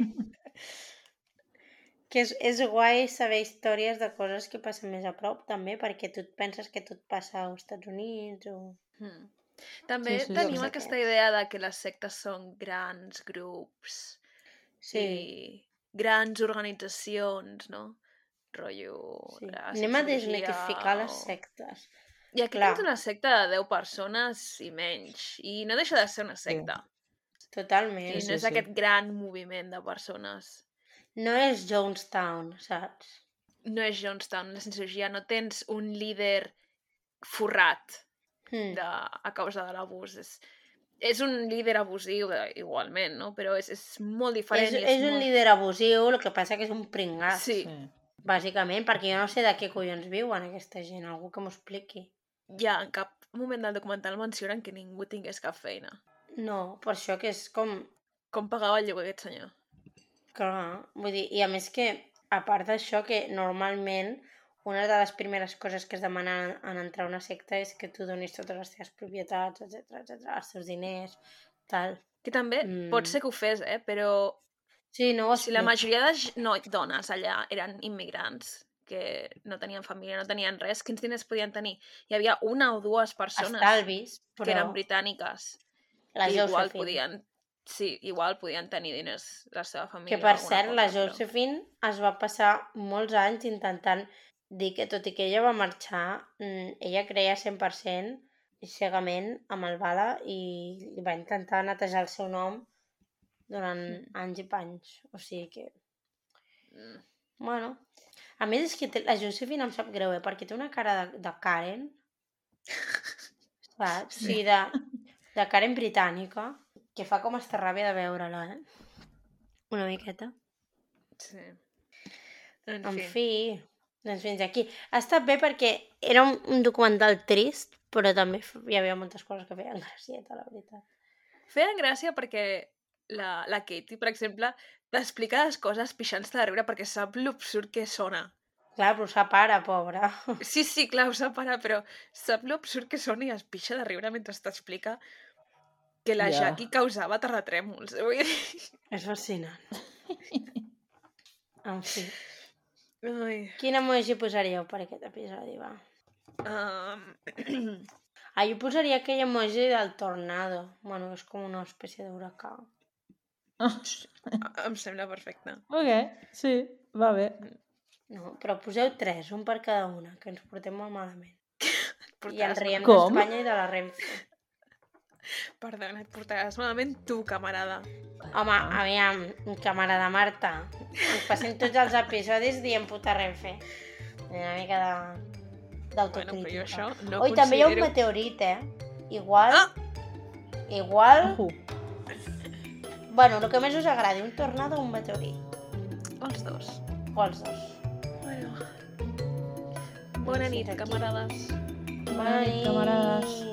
que és, és guai saber històries de coses que passen més a prop, també, perquè tu et penses que tot passa als Estats Units o... Hmm. També Sí, sí, sí. tenim aquesta idea de que les sectes són grans grups Sí. i grans organitzacions, no? Rotllo... sí. la Anem a desmitificar les o- sectes. I aquí Clar. tens una secta de 10 persones i menys. I no deixa de ser una secta. Totalment. I Sí, no és sí. aquest gran moviment de persones. No és Jonestown, saps? No és Jonestown, la Scientologia. No tens un líder forrat Mm. de, a causa de l'abús. És, és un líder abusiu, de, igualment, no? Però és, és molt diferent. És, és un molt... líder abusiu, el que passa que és un pringat. Sí, Sí. Bàsicament, perquè jo no sé de què collons viuen aquesta gent, algú que m'ho expliqui. ja en cap moment del documental mencionen que ningú tingués cap feina. No, per això que és com... Com pagava el lloguer aquest senyor? Clar, vull dir, i a més que, a part d'això, que normalment una de les primeres coses que es demanen en entrar a una secta és que tu donis totes les teves propietats, etc etc, els teus diners, tal. Que també Mm. pot ser que ho fes, eh? Però Sí, no si la majoria de no, dones allà eren immigrants, que no tenien família, no tenien res, quins diners podien tenir? Hi havia una o dues persones Estalvis, però que eren britàniques la que igual Josephine, podien... Sí, igual podien tenir diners la seva família. que per cert, la cosa, però- Josephine es va passar molts anys intentant dir que tot i que ella va marxar, mm, ella creia 100% cegament amb el Bala i va intentar netejar el seu nom durant Mm. anys i panys. O sigui que, Mm. bueno... A més, és que té, la Josephine em sap greu, eh? Perquè té una cara de, de Karen, saps? Sí, de, de Karen britànica, que fa com esta ràbia de veure-la, eh? Una miqueta. Sí. En, En fi. fi, doncs fins aquí. Ha estat bé perquè era un, un documental trist, però també hi havia moltes coses que feien gracieta, la veritat. Feien gràcia perquè la, la Katie, per exemple, t'explica les coses pixant-se de riure perquè sap l'absurd que sona. Clar, però sa pare, pobra. Sí, sí, clar, ho sap ara, però sap l'absurd que sona i es pixa de riure mentre t'explica que la Ja. Jackie causava terratrèmols. Vull dir... És fascinant. En fi. Ai. Quin emoji posaríeu per aquest episodi, va? Um... Ah, jo posaria aquell emoji del tornado. Bueno, és com una espècie d'huracà. em sembla perfecte. Ok, sí, va bé. No, però poseu tres, un per cada una, que ens portem molt malament. I ens Portaràs riem d'Espanya i de la Renfe. Perdona, et portaràs malament tu, camarada. Home, aviam, camarada Marta, ens passem tots els episodis dient puta Renfe. Una mica de Bueno, d'autocrítica. però jo això no Ui, també hi ha un considero- meteorit, eh? Igual... Ah! Igual... Ojo. Bueno, el que més us agradi, un tornado o un meteorit. Els dos. O els dos. Bueno. Bona nit, aquí. camarades. Bona nit, camarades.